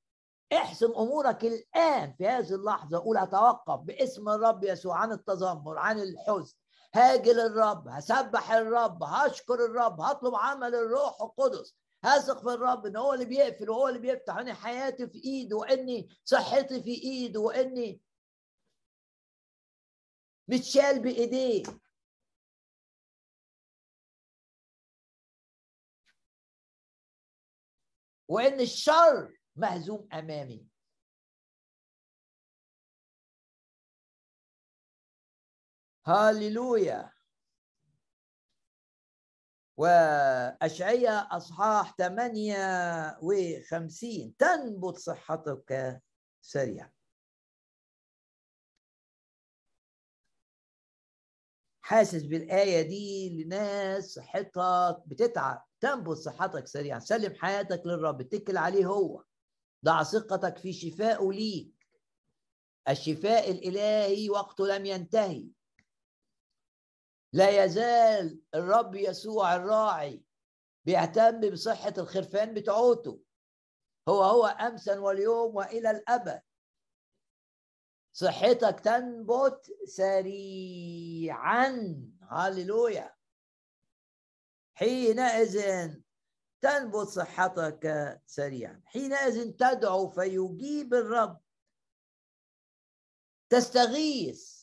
احسم أمورك الآن في هذه اللحظة. قول أتوقف باسم الرب يسوع عن التذمر عن الحزن. هاجل الرب هسبح الرب هشكر الرب هطلب عمل الروح القدس. هثق في الرب ان هو اللي بيقفل وهو اللي بيفتح وان حياتي في إيده وإني صحتي في إيده وإني متشال بإيديه. وإن الشر مهزوم أمامي. هاليلويا. وأشعية أصحاح 58 تنبت صحتك سريعا. حاسس بالآية دي لناس صحتك بتتعب. تنبت صحتك سريعا. سلم حياتك للرب. اتكل عليه هو. ضع ثقتك في شفائه ليك. الشفاء الإلهي وقته لم ينتهي. لا يزال الرب يسوع الراعي بيهتم بصحة الخرفان بتوعته هو هو أمسا واليوم وإلى الأبد. صحتك تنبت سريعا. هللويا. حينئذ تنبت صحتك سريعا. حينئذ تدعو فيجيب الرب. تستغيث.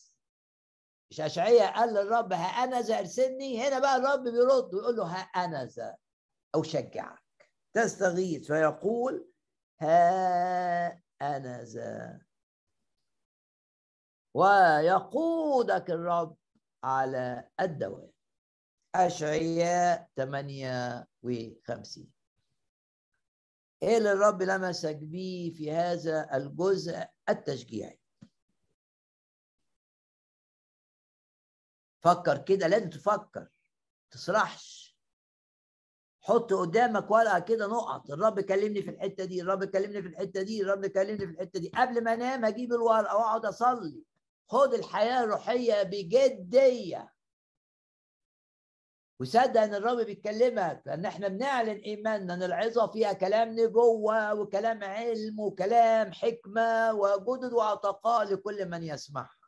مش أشعية قال للرب ذا أرسلني. هنا بقى الرب بيرد ويقول له ها أنا ذا أشجعك تستغيث فيقول ذا ويقودك الرب على الدوام. أشعياء 58 إيه اللي الرب لمسك بيه في هذا الجزء التشجيعي؟ فكر كده لازم تفكر تسرحش حط قدامك ورقة كده نقط. الرب كلمني في الحتة دي الرب كلمني في الحتة دي الرب كلمني في الحتة دي. قبل ما أنام أجيب الورقة وأقعد أصلي. خد الحياة الروحية بجدية. وصدق إن الرب بيكلمك لأن إحنا بنعلن إيماننا إن العظة فيها كلام نبوة وكلام علم وكلام حكمة وجدد وعطاء لكل من يسمعها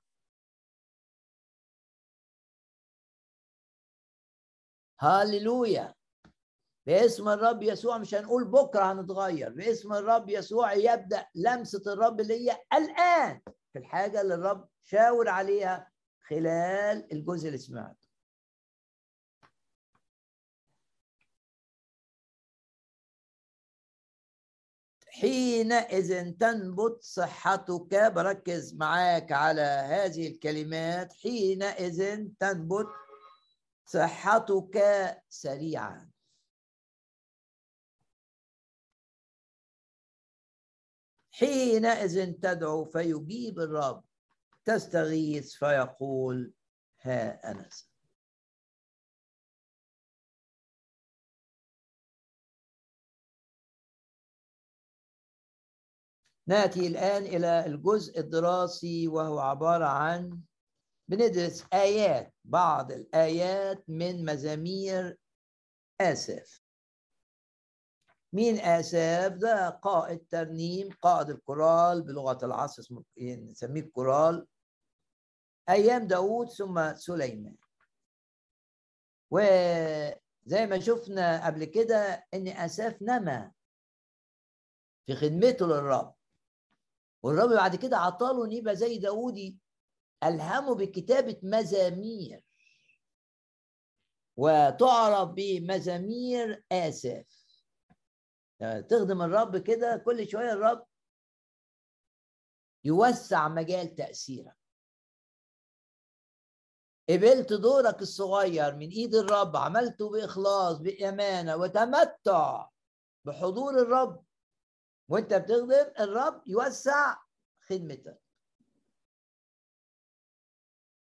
هاليلويا باسم الرب يسوع مش هنقول بكرة هنتغير. باسم الرب يسوع يبدأ لمسة الرب ليا الآن في الحاجة اللي الرب شاور عليها خلال الجزء اللي سمعته. حينئذ تنبت صحتك. بركز معاك على هذه الكلمات. حينئذ تنبت صحتك سريعا. حينئذ تدعو فيجيب الرب. تستغيث فيقول ها أنا نأتي الآن إلى الجزء الدراسي وهو عبارة عن بندرس آيات بعض الآيات من مزامير آسف. مين آساف ده قائد ترنيم قائد الكورال بلغة العصر اسمه نسميه الكورال. أيام داود ثم سليمان. وزي ما شفنا قبل كده إن آساف نما في خدمته للرب. والرب بعد كده عطاله إن يبقى زي داودي ألهمه بكتابة مزامير. وتعرف بمزامير آسف. يعني تخدم الرب كده كل شوية الرب يوسع مجال تأثيرك. قبلت دورك الصغير من إيد الرب عملته بإخلاص بأمانة وتمتع بحضور الرب. وانت بتخدم الرب يوسع خدمتك.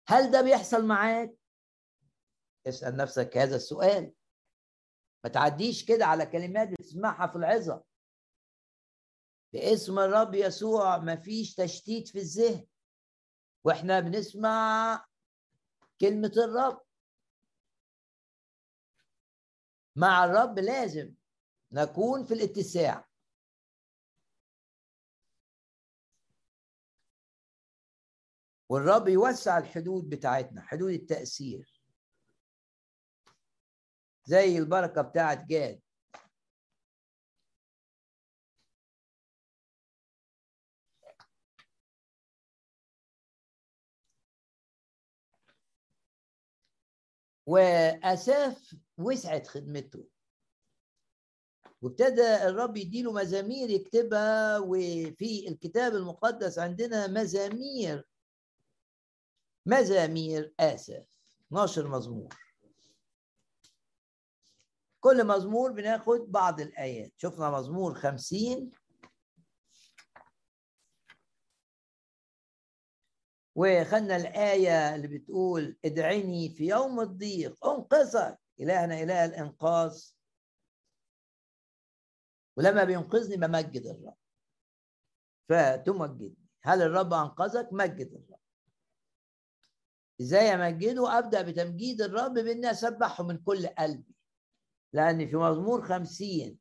هل ده بيحصل معاك؟ اسأل نفسك هذا السؤال. ما تعديش كده على كلمات بتسمعها في العظة. باسم الرب يسوع ما فيش تشتيت في الذهن. وإحنا بنسمع كلمة الرب. مع الرب لازم نكون في الاتساع. والرب يوسع الحدود بتاعتنا حدود التأثير. زي البركة بتاعت جاد. وأساف وسعت خدمته. وابتدى الرب يديله مزامير يكتبها وفي الكتاب المقدس عندنا مزامير مزامير آسف. 12 مزمور. كل مزمور بناخد بعض الآيات. شفنا مزمور خمسين. وخدنا الآية اللي بتقول ادعيني في يوم الضيق. انقذك. إلهنا إله الإنقاذ. ولما بينقذني بمجد الرب. فتمجدني. هل الرب أنقذك؟ مجد الرب. إزاي أمجده؟ أبدأ بتمجيد الرب بإني أسبحه من كل قلبي. لأن في مزمور خمسين.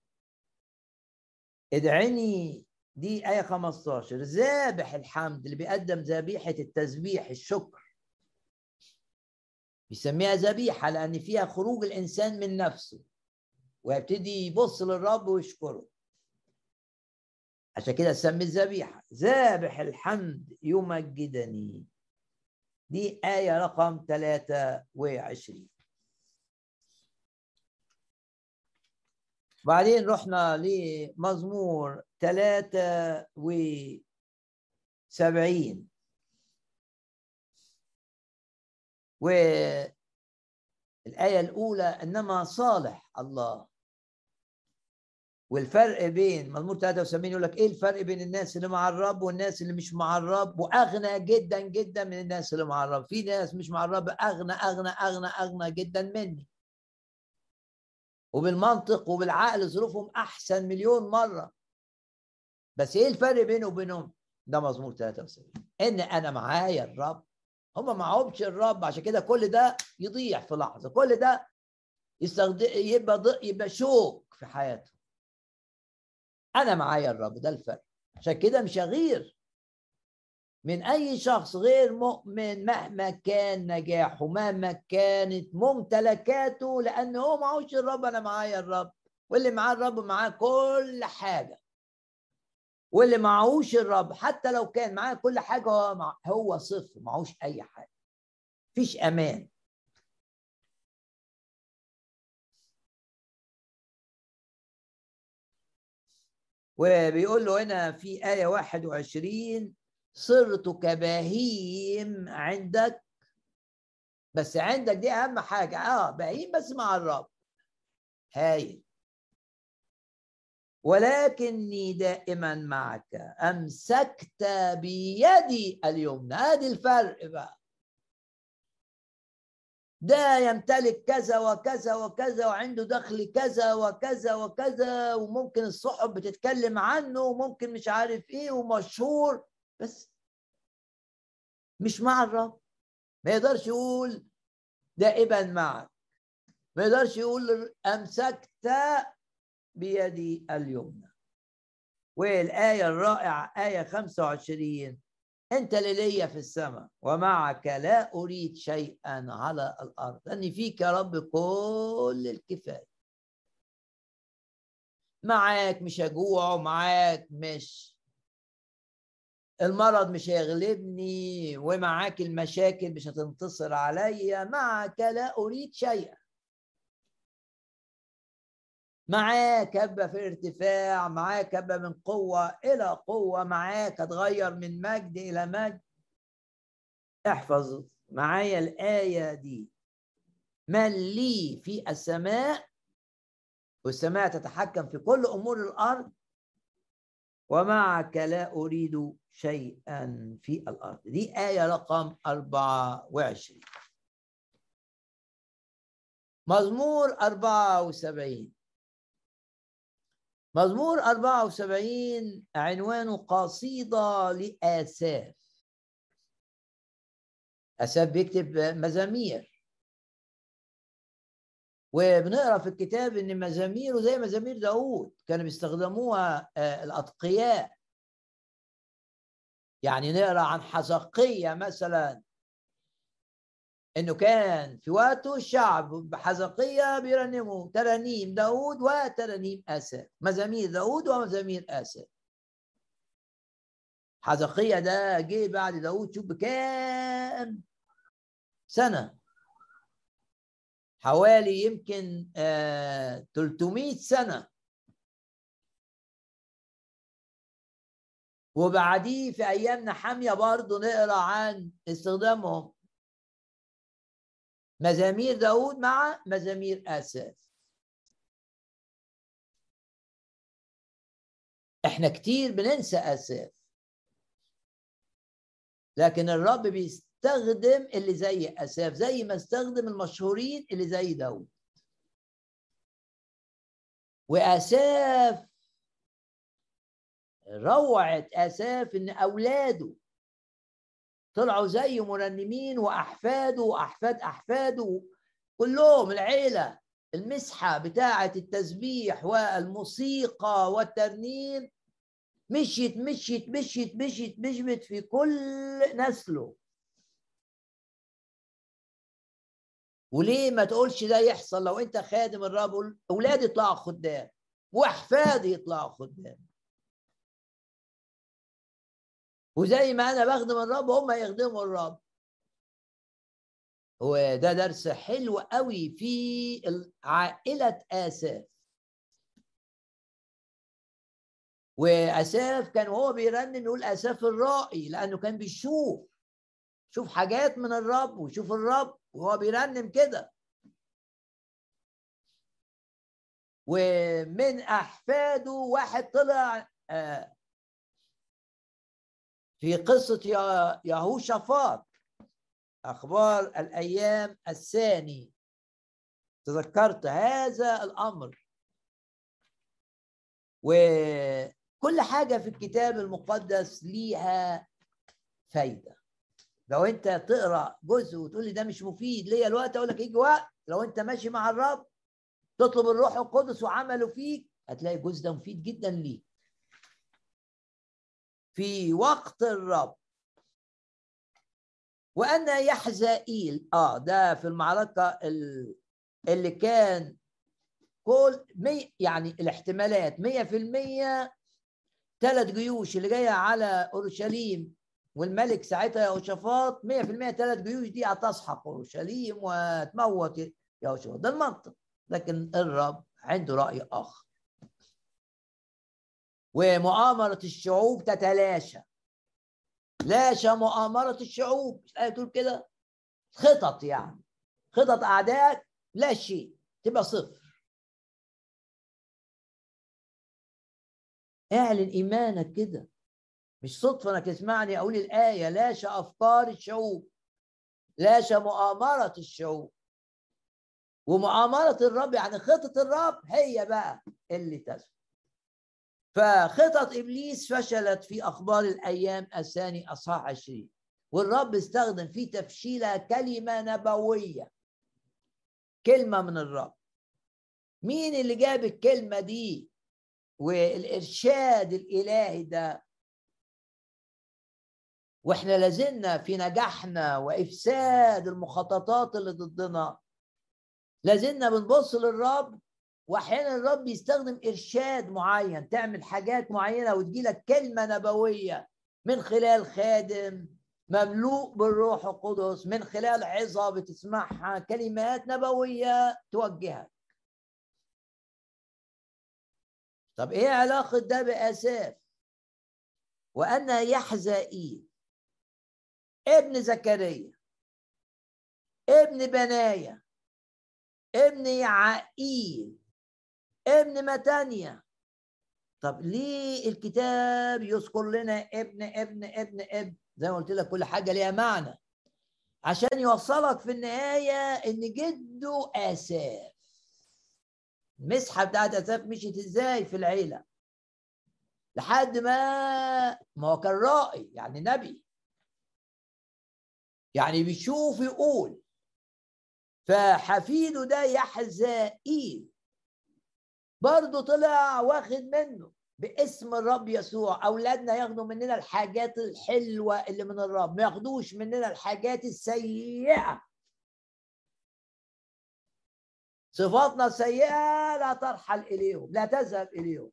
ادعيني دي آية 15 ذابح الحمد اللي بيقدم ذبيحة التسبيح الشكر. بيسميها ذبيحة لأن فيها خروج الإنسان من نفسه. ويبتدي يبص للرب ويشكره. عشان كده سمي الذبيحة. ذابح الحمد يمجدني. دي آية رقم 23 بعدين رحنا لمزمور 73 والآية الأولى إنما صالح الله. والفرق بين مزمور 73 يقول لك إيه الفرق بين الناس اللي مع الرب والناس اللي مش مع الرب؟ وأغنى جدا جدا من الناس اللي مع الرب. في ناس مش مع الرب أغنى أغنى أغنى أغنى جدا مني. وبالمنطق وبالعقل ظروفهم أحسن مليون مرة. بس إيه الفرق بينه وبينهم؟ ده مزمور 73 إن أنا معايا الرب. هم معهمش الرب. عشان كده كل ده يضيع في لحظة. كل ده يستخدم يبقى يبقى شوك في حياته أنا معايا الرب ده الفرق. عشان كده مش هغير. من أي شخص غير مؤمن مهما كان نجاحه مهما كانت ممتلكاته لأن هو معهوش الرب أنا معايا الرب. واللي معاه الرب معاه كل حاجة. واللي معهوش الرب حتى لو كان معاه كل حاجة هو هو صفر معهوش أي حاجة. مفيش أمان. وبيقول له هنا في آية 21 صرت كبهيم عندك. بس عندك دي أهم حاجة. آه بهيم بس مع الرب. هايل. ولكني دائما معك أمسكت بيدي اليمنى. هذه الفرق بقى. ده يمتلك كذا وكذا وكذا وعنده دخل كذا وكذا وكذا وممكن الصحف بتتكلم عنه وممكن مش عارف إيه ومشهور. بس مش مع الرب. ما يقدرش يقول دائما معك. ما يقدرش يقول أمسكت بيدي اليمنى. والآية الرائعة آية 25 أنت للي في السماء ومعك لا أريد شيئا على الأرض لأن فيك يا رب كل الكفاية. معاك مش هجوع ومعاك مش المرض مش هيغلبني ومعاك المشاكل مش هتنتصر عليا معك لا أريد شيئا. معاك هبة في ارتفاع معاك هبة من قوة إلى قوة معاك هتغير من مجد إلى مجد. احفظ معايا الآية دي. من لي في السماء والسماء تتحكم في كل أمور الأرض ومعك لا أريد شيئا في الأرض. دي آية رقم 24 مزمور 74 مزمور 74 عنوانه قصيدة لآساف. آساف بيكتب مزامير. وبنقرأ في الكتاب إن مزاميره زي مزامير داوود كانوا بيستخدموها آه، الأتقياء. يعني نقرأ عن حزقية مثلا. إنه كان في وقته الشعب بحزقية بيرنموا ترانيم داود وترانيم آسف مزامير داود ومزامير آسف حزقية ده جه بعد داود شوف بكام سنة. حوالي يمكن آه 300 سنة. وبعديه في أيامنا حامية برضه نقرأ عن استخدامهم. مزامير داود مع مزامير آساف. إحنا كتير بننسى آساف. لكن الرب بيستخدم اللي زي آساف زي ما استخدم المشهورين اللي زي داود وآساف روعة آساف إن أولاده طلعوا زي مرنمين وأحفاده وأحفاد أحفاده. كلهم العيلة المسحة بتاعة التسبيح والموسيقى والترنيم. مشيت مشيت مشيت مشيت مشيت في كل نسله. وليه ما تقولش ده يحصل لو أنت خادم الرب اولادي يطلعوا خدام واحفادي يطلعوا خدام. وزي ما أنا بخدم الرب هم يخدموا الرب وده درس حلو قوي في عائلة آساف. وأساف كان وهو بيرنم يقول أساف الرائي لأنه كان بيشوف شوف حاجات من الرب ويشوف الرب وهو بيرنم كده. ومن أحفاده واحد طلع آه في قصة يهوشافاط أخبار الأيام الثاني. تذكرت هذا الأمر. وكل حاجة في الكتاب المقدس ليها فايدة. لو أنت تقرأ جزء وتقول لي ده مش مفيد ليا الوقت أقول لك يجي وقت. لو أنت ماشي مع الرب تطلب الروح القدس وعمله فيك هتلاقي الجزء ده مفيد جدا ليك. في وقت الرب. وأن يحزائيل آه ده في المعركة اللي كان كل مي يعني الاحتمالات مية في المية ثلاث جيوش اللي جاية على أورشليم والملك ساعتها يهوشافاط 100% ثلاث جيوش دي هتسحق أورشليم وتموت يهوشافاط. ده المنطق. لكن الرب عنده رأي آخر. ومؤامرة الشعوب تتلاشى. لاشى مؤامرة الشعوب مش تقول كده؟ خطط يعني. خطط أعدائك لا شيء تبقى صفر. اعلن إيمانك كده. مش صدفة إنك تسمعني أقول الآية. لاشى أفكار الشعوب. لاشى مؤامرة الشعوب. ومؤامرة الرب يعني خطة الرب هي بقى اللي تسمع. فخطط إبليس فشلت في أخبار الأيام الثاني أصحاح 20 والرب استخدم في تفشيلها كلمة نبوية كلمة من الرب. مين اللي جاب الكلمة دي؟ والإرشاد الإلهي ده. وإحنا لازلنا في نجاحنا وإفساد المخططات اللي ضدنا. لازلنا بنبص للرب واحيانا الرب يستخدم ارشاد معين تعمل حاجات معينة وتجيلك كلمة نبوية من خلال خادم مملوء بالروح القدس من خلال عظة بتسمعها كلمات نبوية توجهك. طب إيه علاقة ده بآساف؟ وأن يحزائيل ابن زكريا. ابن بنايا. ابن يعقيل ابن متانيا طب ليه الكتاب يذكر لنا ابن ابن ابن ابن؟ زي ما قلت لك كل حاجة ليها معنى. عشان يوصلك في النهاية إن جده آساف. المسحة بتاعت آساف مشيت إزاي في العيلة؟ لحد ما ما هو كان رائي يعني نبي. يعني بيشوف يقول فحفيده ده يحزائيل برضه طلع واخد منه باسم الرب يسوع. أولادنا ياخدوا مننا الحاجات الحلوة اللي من الرب ما ياخدوش مننا الحاجات السيئة. صفاتنا السيئة لا ترحل إليهم لا تذهب إليهم.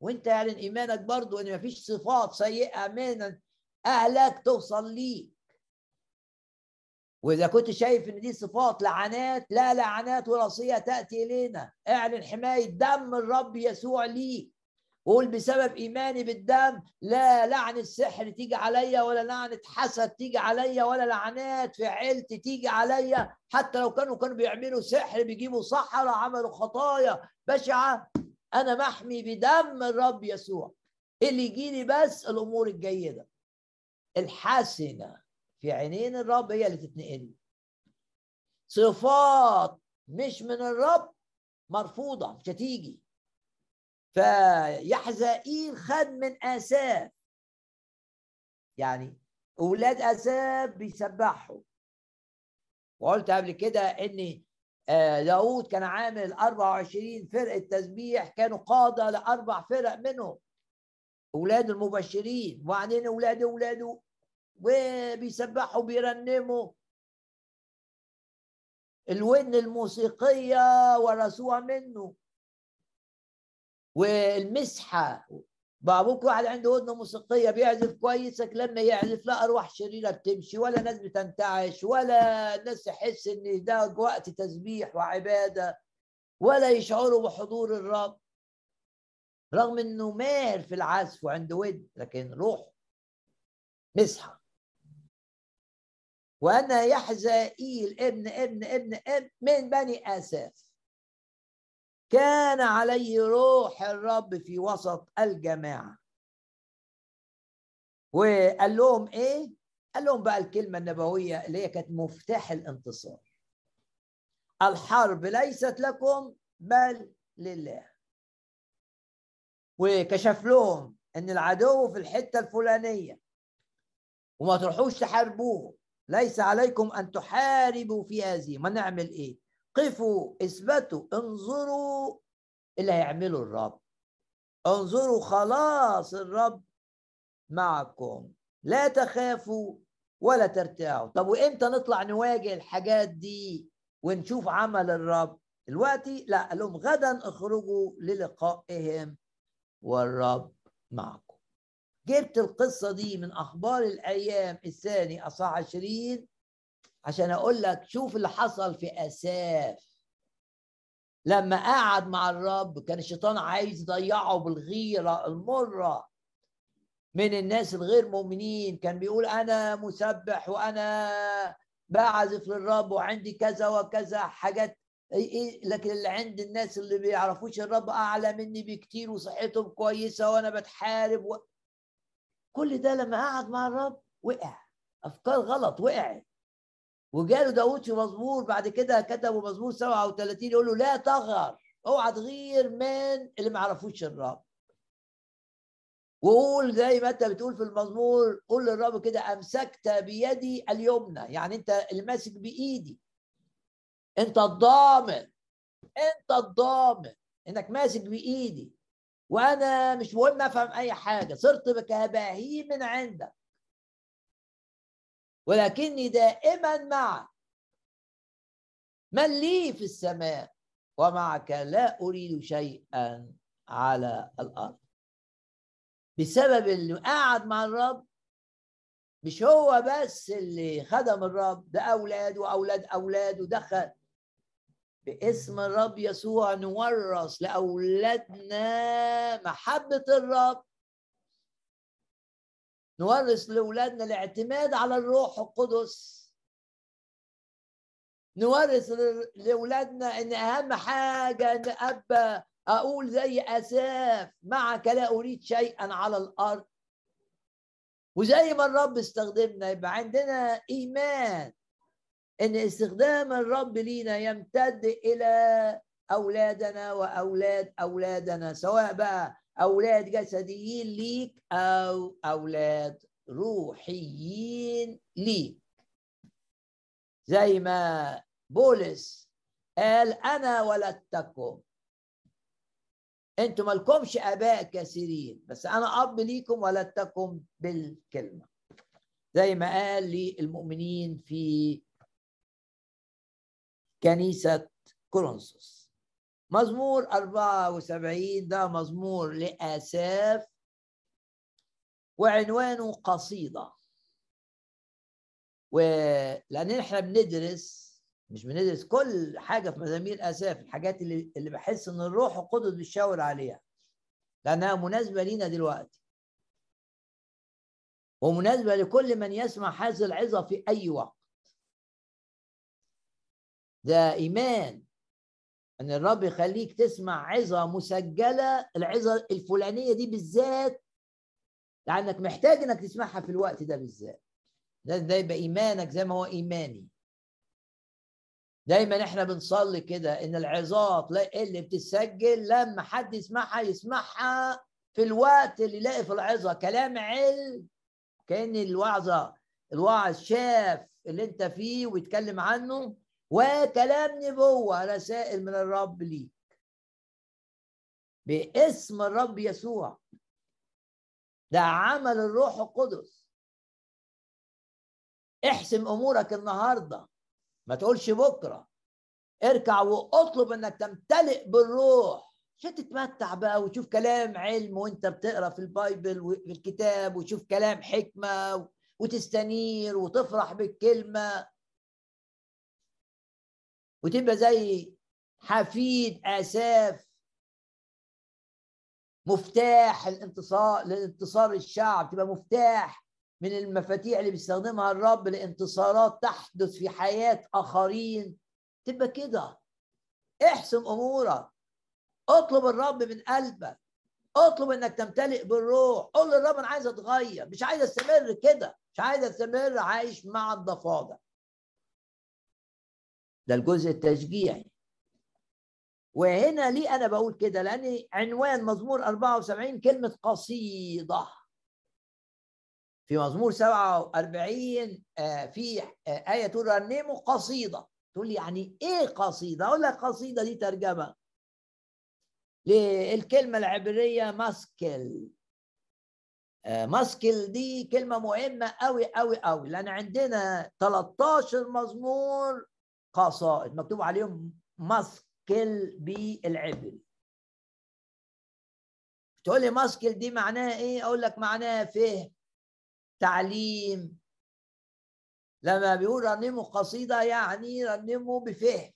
وأنت يعلن إيمانك برضو إن مفيش صفات سيئة من أهلك توصل ليك وإذا كنت شايف إن دي صفات لعنات لا لعنات وراثيه تأتي إلينا. اعلن حماية دم الرب يسوع ليك وقول بسبب إيماني بالدم لا لعن السحر تيجي عليا ولا لعنه حسد تيجي عليا ولا لعنات في عيلتي تيجي عليا. حتى لو كانوا كانوا بيعملوا سحر بيجيبوا سحرة عملوا خطايا بشعة أنا محمي بدم الرب يسوع. اللي يجيني بس الأمور الجيدة الحسنه في عينين الرب هي اللي تتنقل. صفات مش من الرب مرفوضة مش هتيجي. فيحزائيل خد من آساف. يعني أولاد آساف بيسبحوا. وقلت قبل كده إن آه، داود كان عامل 24 فرقة تسبيح كانوا قادة لأربع فرق منهم. أولاد المبشرين وبعدين أولاد أولاده. وبيسبحوا بيرنموا الودن الموسيقية ورثوها منه. والمسحة. بابوك واحد عنده ودن موسيقية بيعزف كويس لما يعزف لا أرواح شريرة بتمشي ولا ناس بتنتعش ولا الناس تحس إن ده وقت تسبيح وعبادة ولا يشعروا بحضور الرب. رغم إنه ماهر في العزف وعنده ود لكن روح مسحة. وأنا يحزائيل إبن إبن إبن إبن من بني آساف. كان عليه روح الرب في وسط الجماعة. وقال لهم إيه؟ قال لهم بقى الكلمة النبوية اللي هي كانت مفتاح الانتصار. الحرب ليست لكم بل لله. وكشف لهم إن العدو في الحتة الفلانية. وما تروحوش تحاربوه. ليس عليكم أن تحاربوا في هذه. ما نعمل إيه؟ قفوا اثبتوا انظروا اللي هيعمله الرب. انظروا خلاص الرب معكم. لا تخافوا ولا ترتاعوا طب وإمتى نطلع نواجه الحاجات دي ونشوف عمل الرب؟ دلوقتي؟ لا قال لهم غدا اخرجوا للقائهم والرب معكم. جبت القصة دي من أخبار الأيام الثاني أصح عشرين عشان أقول لك شوف اللي حصل في أساف. لما قعد مع الرب كان الشيطان عايز يضيعه بالغيرة المرة. من الناس الغير مؤمنين كان بيقول أنا مسبح وأنا بعزف للرب وعندي كذا وكذا حاجات. لكن اللي عند الناس اللي بيعرفوش الرب أعلى مني بكتير وصحتهم كويسة وأنا بتحارب و... كل ده لما قعد مع الرب وقع. أفكار غلط وقعت. وجاله داود في مزمور بعد كده كتبوا مزمور 37 يقول له لا تغر اوعى تغير من اللي ما يعرفوش الرب. وقول زي ما انت بتقول في المزمور قول للرب كده أمسكت بيدي اليمنى. يعني انت اللي ماسك بإيدي. انت الضامن. انت الضامن. انك ماسك بإيدي. وأنا مش مهم افهم اي حاجة صرت كبهيم عندك. ولكني دائما معك. من لي في السماء ومعك لا أريد شيئا على الأرض. بسبب اللي قعد مع الرب مش هو بس اللي خدم الرب ده أولاد وأولاد أولاد ودخل. باسم الرب يسوع نورث لأولادنا محبة الرب. نورث لأولادنا الاعتماد على الروح القدس. نورث لأولادنا إن أهم حاجة إن أبا أقول زي أساف معك لا أريد شيئا على الأرض. وزي ما الرب استخدمنا يبقى عندنا إيمان. إن استخدام الرب لينا يمتد إلى أولادنا وأولاد أولادنا سواء بقى أولاد جسديين ليك أو أولاد روحيين ليك. زي ما بولس قال أنا ولدتكم. أنتم مالكمش آباء كثيرين بس أنا أب ليكم ولدتكم بالكلمة. زي ما قال للمؤمنين في كنيسة كورنثوس. مزمور 74 ده مزمور لآساف وعنوانه قصيدة. ولأن إحنا بندرس مش بندرس كل حاجة في مزامير آساف الحاجات اللي, اللي بحس إن الروح القدس بيشاور عليها لأنها مناسبة لينا دلوقتي. ومناسبة لكل من يسمع هذه العظة في أي وقت. ده إيمان إن الرب يخليك تسمع عظة مسجلة العظة الفلانية دي بالذات لأنك محتاج إنك تسمعها في الوقت ده بالذات. ده, ده يبقى إيمانك زي ما هو إيماني. دايما إحنا بنصلي كده إن العظات اللي بتسجل لما حد يسمعها يسمعها في الوقت اللي يلاقي في العظة. كلام علم. كأن الوعظة الواعظ شاف اللي أنت فيه ويتكلم عنه. وكلام نبوة رسائل من الرب ليك. باسم الرب يسوع. ده عمل الروح القدس. احسم أمورك النهارده. ما تقولش بكرة. اركع واطلب إنك تمتلئ بالروح. عشان تتمتع بقى وتشوف كلام علم وانت بتقرأ في البايبل وفي الكتاب وتشوف كلام حكمة وتستنير وتفرح بالكلمة. وتبقى زي حفيد آساف مفتاح الانتصار لانتصار الشعب تبقى مفتاح من المفاتيح اللي بيستخدمها الرب لانتصارات تحدث في حياة آخرين. تبقى كده. احسم أمورك. اطلب الرب من قلبك. اطلب إنك تمتلئ بالروح. قول للرب أنا عايز أتغير. مش عايز أستمر كده. مش عايز أستمر عايش مع الضفادع. ده الجزء التشجيعي. وهنا ليه أنا بقول كده؟ لأن عنوان مزمور 74 كلمة قصيدة. في مزمور 47 آه، في آه، آية تقول رنموا قصيدة. تقول لي يعني إيه قصيدة؟ أقول لك قصيدة دي ترجمة. للكلمة العبرية ماسكل. آه، ماسكل دي كلمة مهمة قوي قوي قوي لأن عندنا 13 مزمور قصائد مكتوب عليهم مسكل بالعبري تقول لي مسكل دي معناها إيه؟ أقول لك معناها فهم تعليم. لما بيقول رنموا قصيدة يعني رنموا بفهم.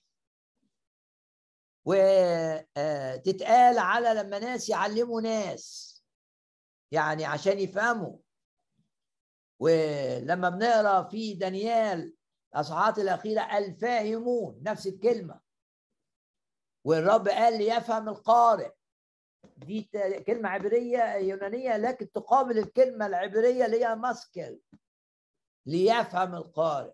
وتتقال على لما ناس يعلموا ناس يعني عشان يفهموا. ولما بنقرأ في دانيال الأصحاحات الأخيرة الفاهمون نفس الكلمة. والرب قال ليفهم القارئ. دي كلمة عبرية يونانية لكن تقابل الكلمة العبرية اللي هي مسكل ليفهم القارئ.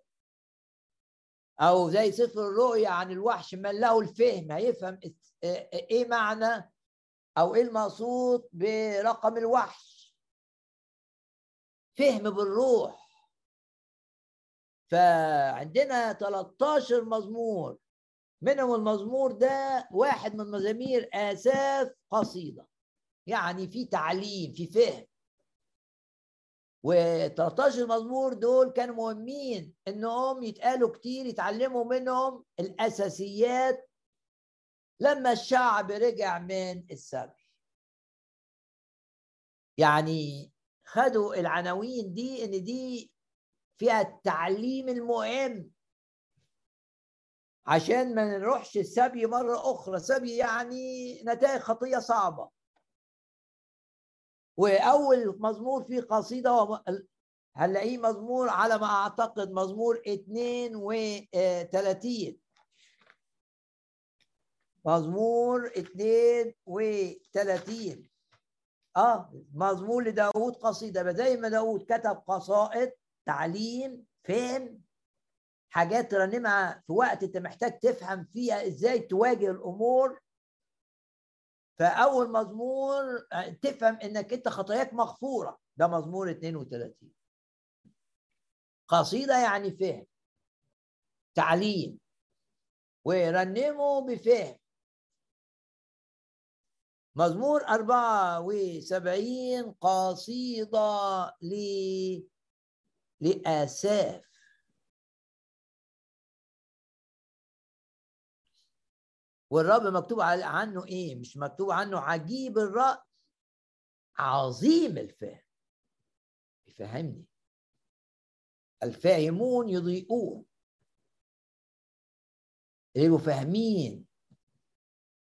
أو زي سفر الرؤيا عن الوحش من له الفهم. هيفهم إيه معنى؟ أو إيه المقصود؟ برقم الوحش. فهم بالروح. فعندنا 13 مزمور. منهم المزمور ده واحد من مزامير آساف قصيدة. يعني في تعليم في فهم. و13 مزمور دول كانوا مهمين إنهم يتقالوا كتير يتعلموا منهم الأساسيات لما الشعب رجع من السبي يعني خدوا العناوين دي إن دي فيها التعليم المهم. عشان ما نروحش السبي مرة أخرى. سبي يعني نتائج خطية صعبة. وأول مزمور فيه قصيدة هنلاقيه مزمور على ما أعتقد مزمور 32 مزمور 32 آه مزمور لداود قصيدة. زي ما داود كتب قصائد تعليم فهم حاجات ترنمها في وقت انت محتاج تفهم فيها إزاي تواجه الأمور. فأول مزمور تفهم انك انت خطاياك مغفورة. ده مزمور 32 قصيدة يعني فهم. تعليم. ورنمه بفهم. مزمور 74 قصيدة ل لآساف. والرب مكتوب عنه إيه؟ مش مكتوب عنه عجيب الرأي. عظيم الفهم. يفهمني. الفاهمون يضيئون. يبقوا فاهمين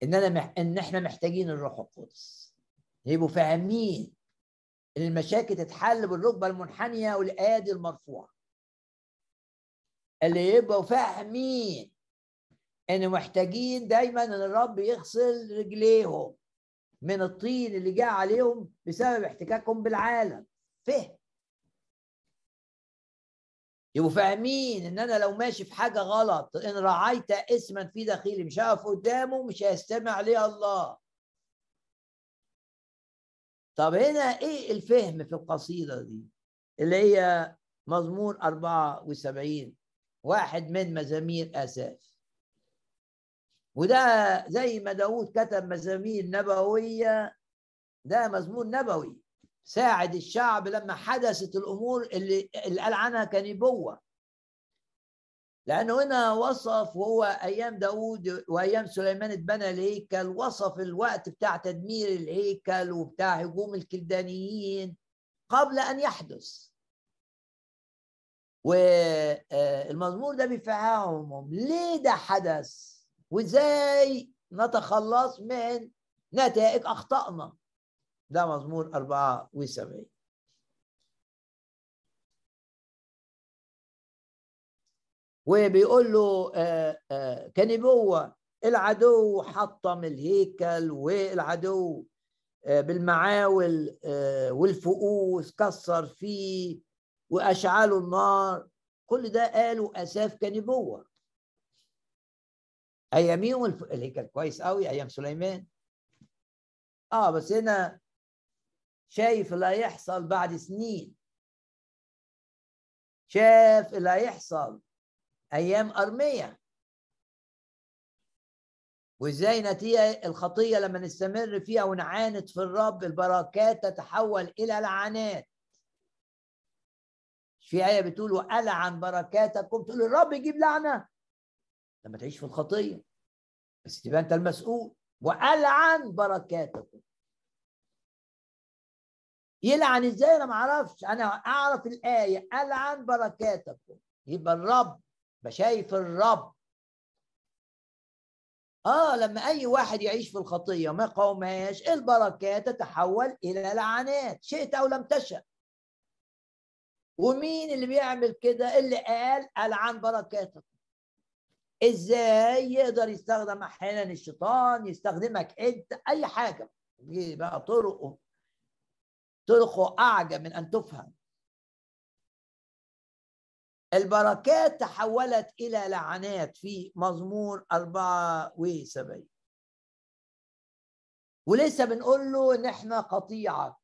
ان أنا مح... إن إحنا محتاجين الروح القدس. يبقوا فاهمين ان المشاكل تتحل بالركبة المنحنية والايادي المرفوعه اللي يبقوا فاهمين إن محتاجين دايما إن الرب يغسل رجليهم من الطين اللي جاء عليهم بسبب احتكاكهم بالعالم. فهم. يبقوا فاهمين إن أنا لو ماشي في حاجة غلط إن رعيت اسما في داخلي مش هقف قدامه مش هيستمع لي الله. طب هنا إيه الفهم في القصيدة دي؟ اللي هي مزمور 74 واحد من مزامير آساس. وده زي ما داود كتب مزامير نبوية ده مزمور نبوي ساعد الشعب لما حدثت الأمور اللي, اللي قال عنها كنبوه لأنه هنا وصف وهو أيام داود وأيام سليمان اتبنى الهيكل وصف الوقت بتاع تدمير الهيكل وبتاع هجوم الكلدانيين قبل أن يحدث. والمزمور ده بيفهمهم ليه ده حدث وإزاي نتخلص من نتائج أخطائنا. ده مزمور 74 وبيقول له آه، آه، كنبوة العدو حطم الهيكل والعدو آه، بالمعاول والفؤوس كسر فيه واشعلوا النار. كل ده قالوا أساف كنبوه اياميهم الهيكل كويس قوي أيام سليمان. آه بس هنا شايف اللي هيحصل بعد سنين. شاف اللي هيحصل. أيام أرمية. وإزاي نتيجة الخطية لما نستمر فيها ونعاند في الرب؟ البركات تتحول إلى لعنات. في آية بتقول وألعن بركاتكم. تقول الرب يجيب لعنة. لما تعيش في الخطية. بس تبقى أنت المسؤول. وألعن بركاتكم. يلعن إزاي؟ أنا ما أعرفش. أنا أعرف الآية. ألعن بركاتكم. يبقى الرب بشايف الرب. آه لما أي واحد يعيش في الخطية ما يقاومهاش البركات تتحول إلى لعنات شئت أو لم تشأ. ومين اللي بيعمل كده؟ اللي قال العن بركاتك. إزاي يقدر يستخدم أحيانا الشيطان يستخدمك أنت أي حاجة. بقى طرقه طرقه أعجب من أن تفهم. البركات تحولت إلى لعنات في مزمور 74 ولسه بنقول له إن إحنا قطيعك.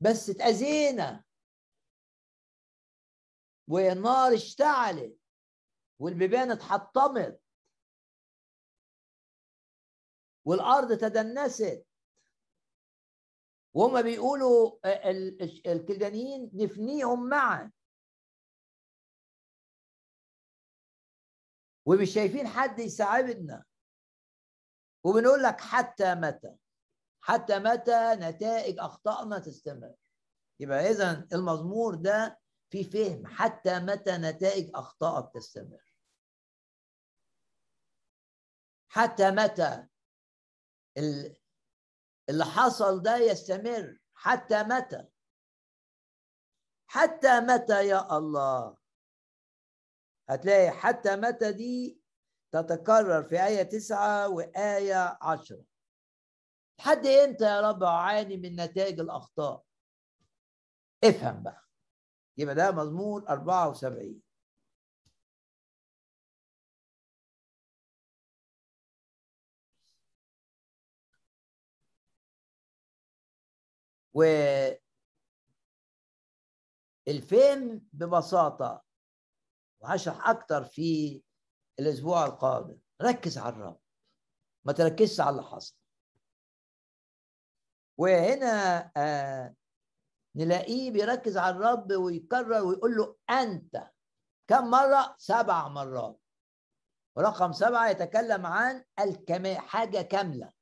بس اتأذينا والنار اشتعلت. والبيبان اتحطمت. والأرض تدنست. وهم بيقولوا الكلدانيين نفنيهم معا. ومش شايفين حد يساعدنا. وبنقول لك حتى متى؟ حتى متى نتائج أخطائنا تستمر. يبقى إذا المزمور ده في فهم حتى متى نتائج أخطائك تستمر. حتى متى اللي حصل ده يستمر. حتى متى؟ حتى متى يا الله؟ هتلاقي حتى متى دي تتكرر في آية تسعة وآية عشرة. لحد إمتى يا رب أعاني من نتائج الأخطاء؟ افهم بقى. يبقى ده مزمور 74 و الفهم ببساطة وهشرح أكتر في الأسبوع القادم. ركز على الرب. ما تركزش على اللي حصل. وهنا آه نلاقيه بيركز على الرب ويكرر ويقول له أنت كم مرة؟ سبع مرات. ورقم سبعة يتكلم عن الكمال حاجة كاملة.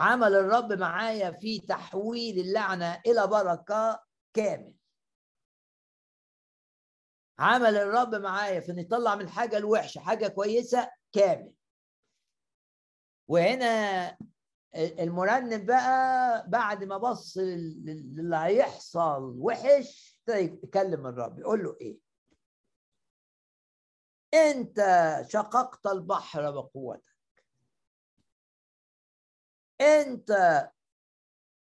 عمل الرب معايا في تحويل اللعنة إلى بركة كامل. عمل الرب معايا في ان يطلع من حاجة الوحشة حاجة كويسة كامل. وهنا المرنم بقى بعد ما بص اللي هيحصل وحش يكلم الرب يقول له إيه؟ أنت شققت البحر بقوتك. أنت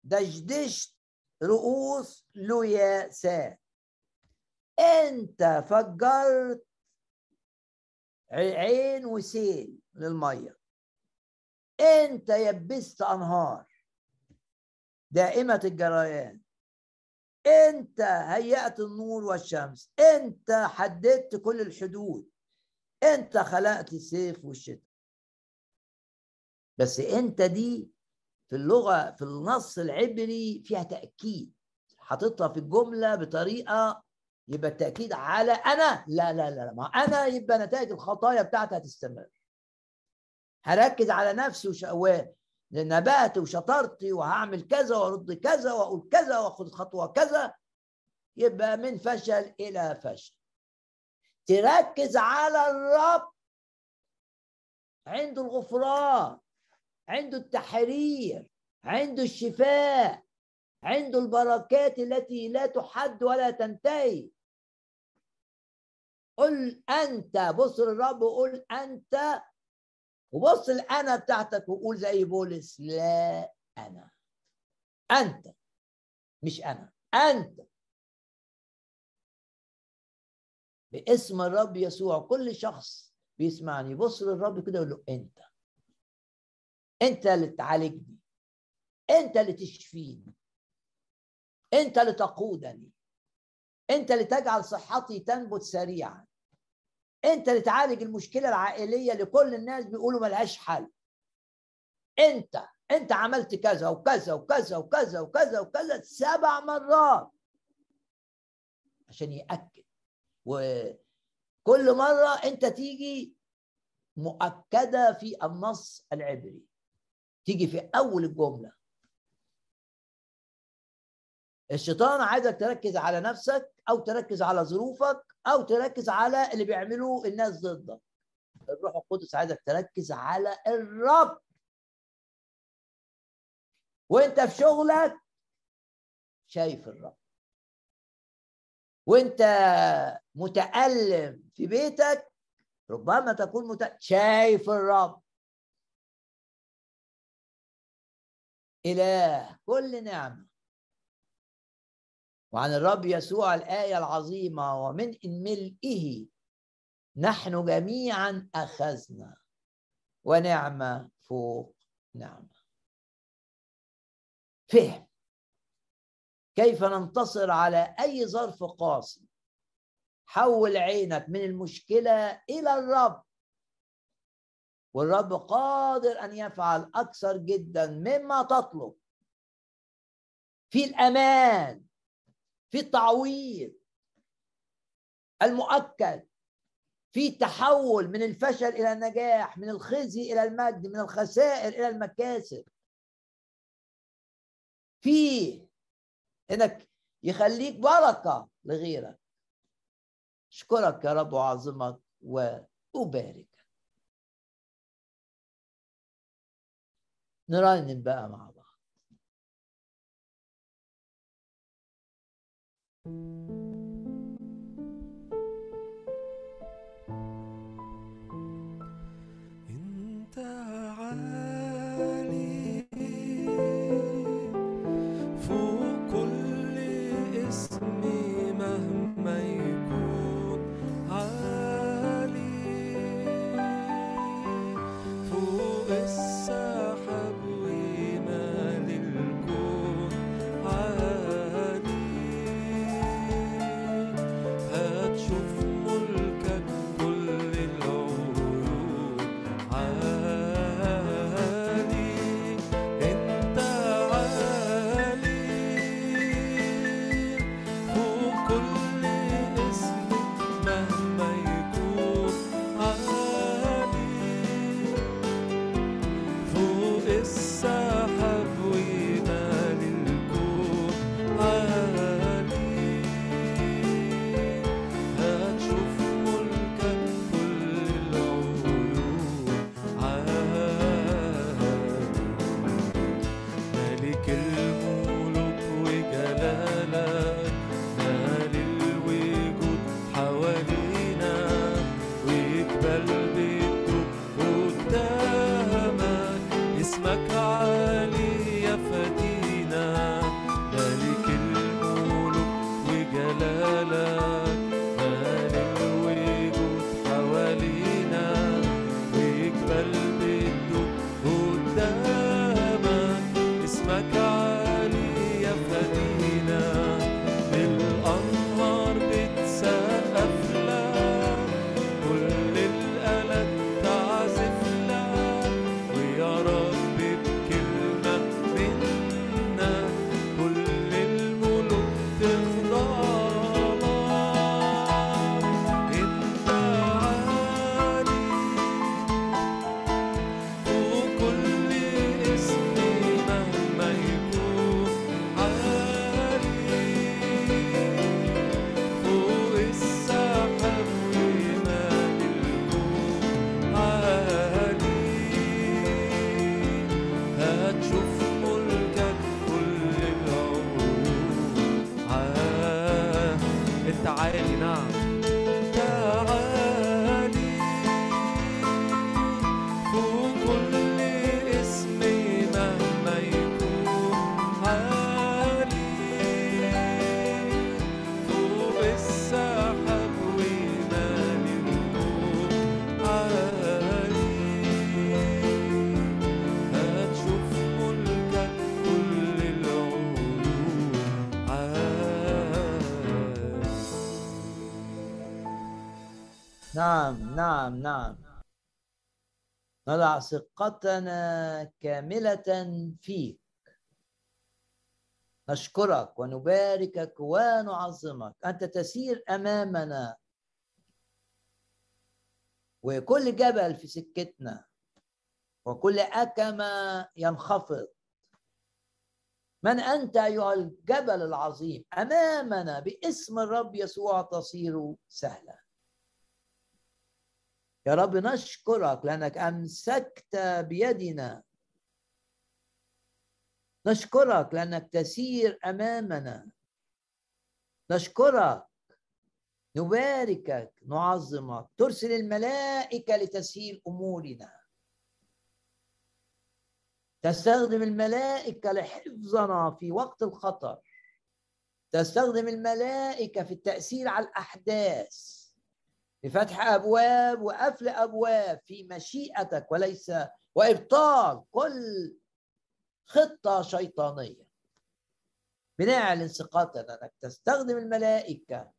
دشدشت رؤوس لياسات انت فجرت عين وسيل للمية. انت يبست أنهار. دائمة الجريان. انت هيأت النور والشمس. انت حددت كل الحدود. انت خلقت السيف والشتاء. بس انت دي في اللغة في النص العبري فيها تأكيد. حاططها في الجمله بطريقة يبقى التأكيد على أنا. لا لا لا ما أنا يبقى نتائج الخطايا بتاعتي هتستمر. هركز على نفسي وش... نباتي وشطارتي وهعمل كذا وأرد كذا وأقول كذا وأخد خطوة كذا. يبقى من فشل إلى فشل. تركز على الرب. عنده الغفران عنده التحرير عنده الشفاء. عنده البركات التي لا تحد ولا تنتهي. قل أنت بص للرب وقول أنت وبص الأنا بتاعتك وقول زي بولس لا أنا. أنت مش أنا أنت. باسم الرب يسوع كل شخص بيسمعني بص للرب كده يقول له أنت. أنت اللي تعالجني. أنت اللي تشفيني. أنت اللي تقودني أنت اللي تجعل صحتي تنبت سريعا. أنت اللي تعالج المشكلة العائلية لكل الناس بيقولوا ملهاش حل. أنت أنت عملت كذا وكذا وكذا وكذا وكذا وكذا سبع مرات. عشان يأكد. وكل مرة أنت تيجي مؤكدة في النص العبري. تيجي في أول الجملة. الشيطان عايزك تركز على نفسك أو تركز على ظروفك أو تركز على اللي بيعملوه الناس ضدك. الروح القدس عايزك تركز على الرب. وأنت في شغلك شايف الرب. وأنت متألم في بيتك ربما تكون مت... شايف الرب. إله كل نعمة. وعن الرب يسوع الآية العظيمة ومن ملئه نحن جميعا أخذنا ونعمة فوق نعمة. فهم. كيف ننتصر على أي ظرف قاسي؟ حول عينك من المشكلة إلى الرب. والرب قادر أن يفعل أكثر جدا مما تطلب. في الأمان. في التعويض المؤكد في تحول من الفشل إلى النجاح من الخزي إلى المجد من الخسائر إلى المكاسب. في إنك يخليك بركة لغيرك. أشكرك يا رب وأعظمك وأبارك. نرنم بقى مع بعض. نعم نعم نعم. نضع ثقتنا كاملة فيك. نشكرك ونباركك ونعظمك. أنت تسير أمامنا. وكل جبل في سكتنا. وكل أكمة ينخفض. من أنت أيها الجبل العظيم؟ أمامنا باسم الرب يسوع تصير سهلا. يا رب نشكرك لأنك أمسكت بيدنا. نشكرك لأنك تسير أمامنا. نشكرك. نباركك نعظمك. ترسل الملائكة لتسهيل أمورنا. تستخدم الملائكة لحفظنا في وقت الخطر. تستخدم الملائكة في التأثير على الأحداث. بفتح أبواب وقفل أبواب في مشيئتك وليس وإبطال كل خطة شيطانية. بنعلن ثقتنا أنك تستخدم الملائكة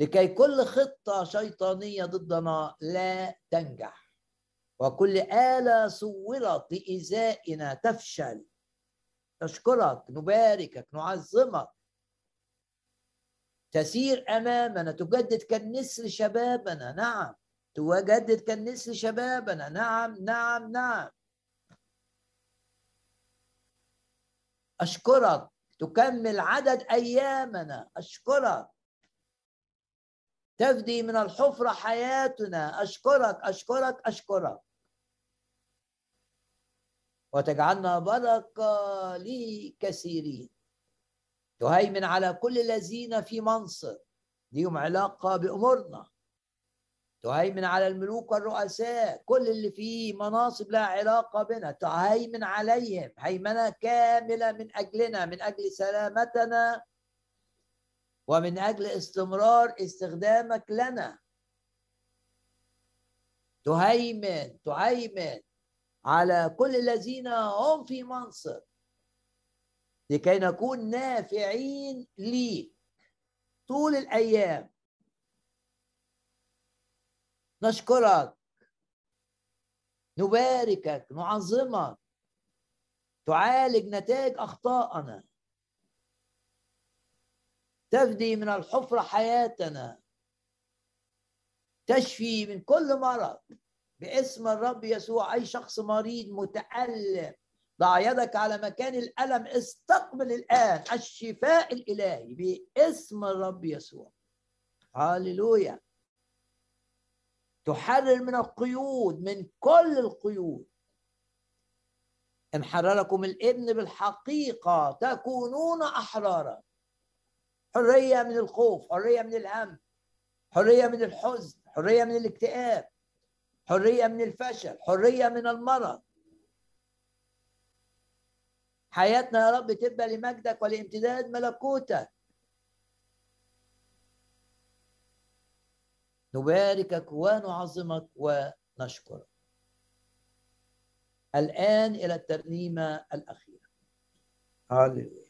لكي كل خطة شيطانية ضدنا لا تنجح. وكل آلة صورت لإيذائنا تفشل. نشكرك نباركك نعظمك. تسير أمامنا تجدد كالنسر شبابنا. نعم تجدد كالنسر شبابنا. نعم نعم نعم. أشكرك. تكمل عدد أيامنا. أشكرك. تفدي من الحفرة حياتنا. أشكرك أشكرك أشكرك. وتجعلنا بركة لكثيرين. تهيمن على كل الذين في منصب ليهم علاقة بأمورنا. تهيمن على الملوك والرؤساء كل اللي في مناصب لها علاقة بنا تهيمن عليهم هيمنة كاملة من أجلنا من أجل سلامتنا ومن أجل استمرار استخدامك لنا. تهيمن تهيمن على كل الذين هم في منصب. لكي نكون نافعين ليك طول الأيام نشكرك نباركك نعظمك تعالج نتائج أخطائنا. تفدي من الحفرة حياتنا. تشفي من كل مرض باسم الرب يسوع. أي شخص مريض متألم ضع يدك على مكان الألم استقبل الآن الشفاء الإلهي باسم الرب يسوع. هللويا. تحرر من القيود من كل القيود. إن حرركم الإبن بالحقيقة تكونون أحرارا. حرية من الخوف حرية من الهم حرية من الحزن حرية من الاكتئاب حرية من الفشل حرية من المرض. حياتنا يا رب تبقى لمجدك ولامتداد ملكوتك. نباركك ونعظمك ونشكرك. الآن إلى الترنيمة الأخيرة. هللويا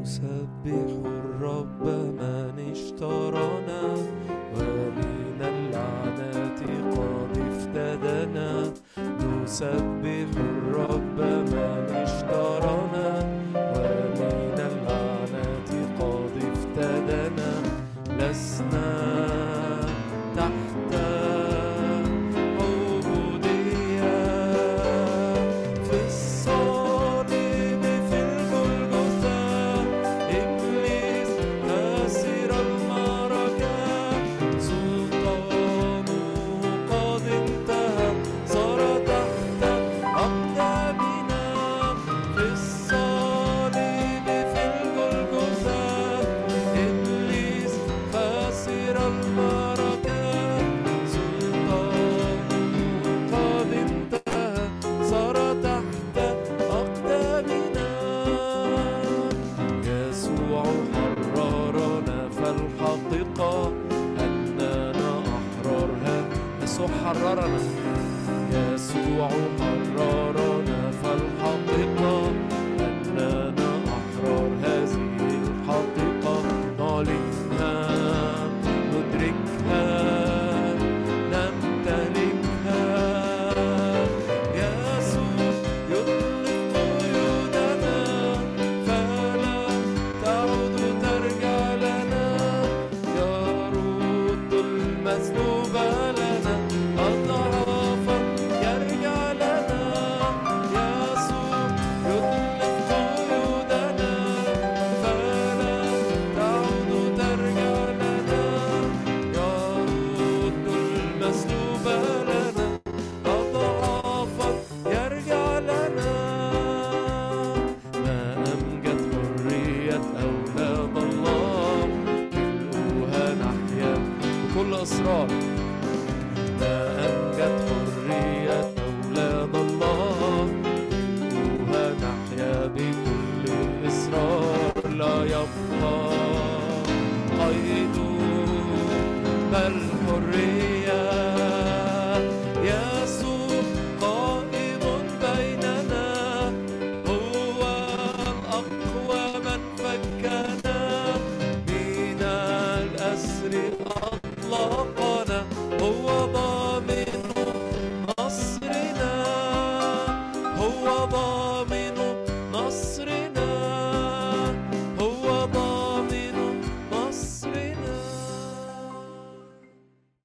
نسبح الرب من اشترانا ومن اللعنات قد افتدنا. نسبح الرب من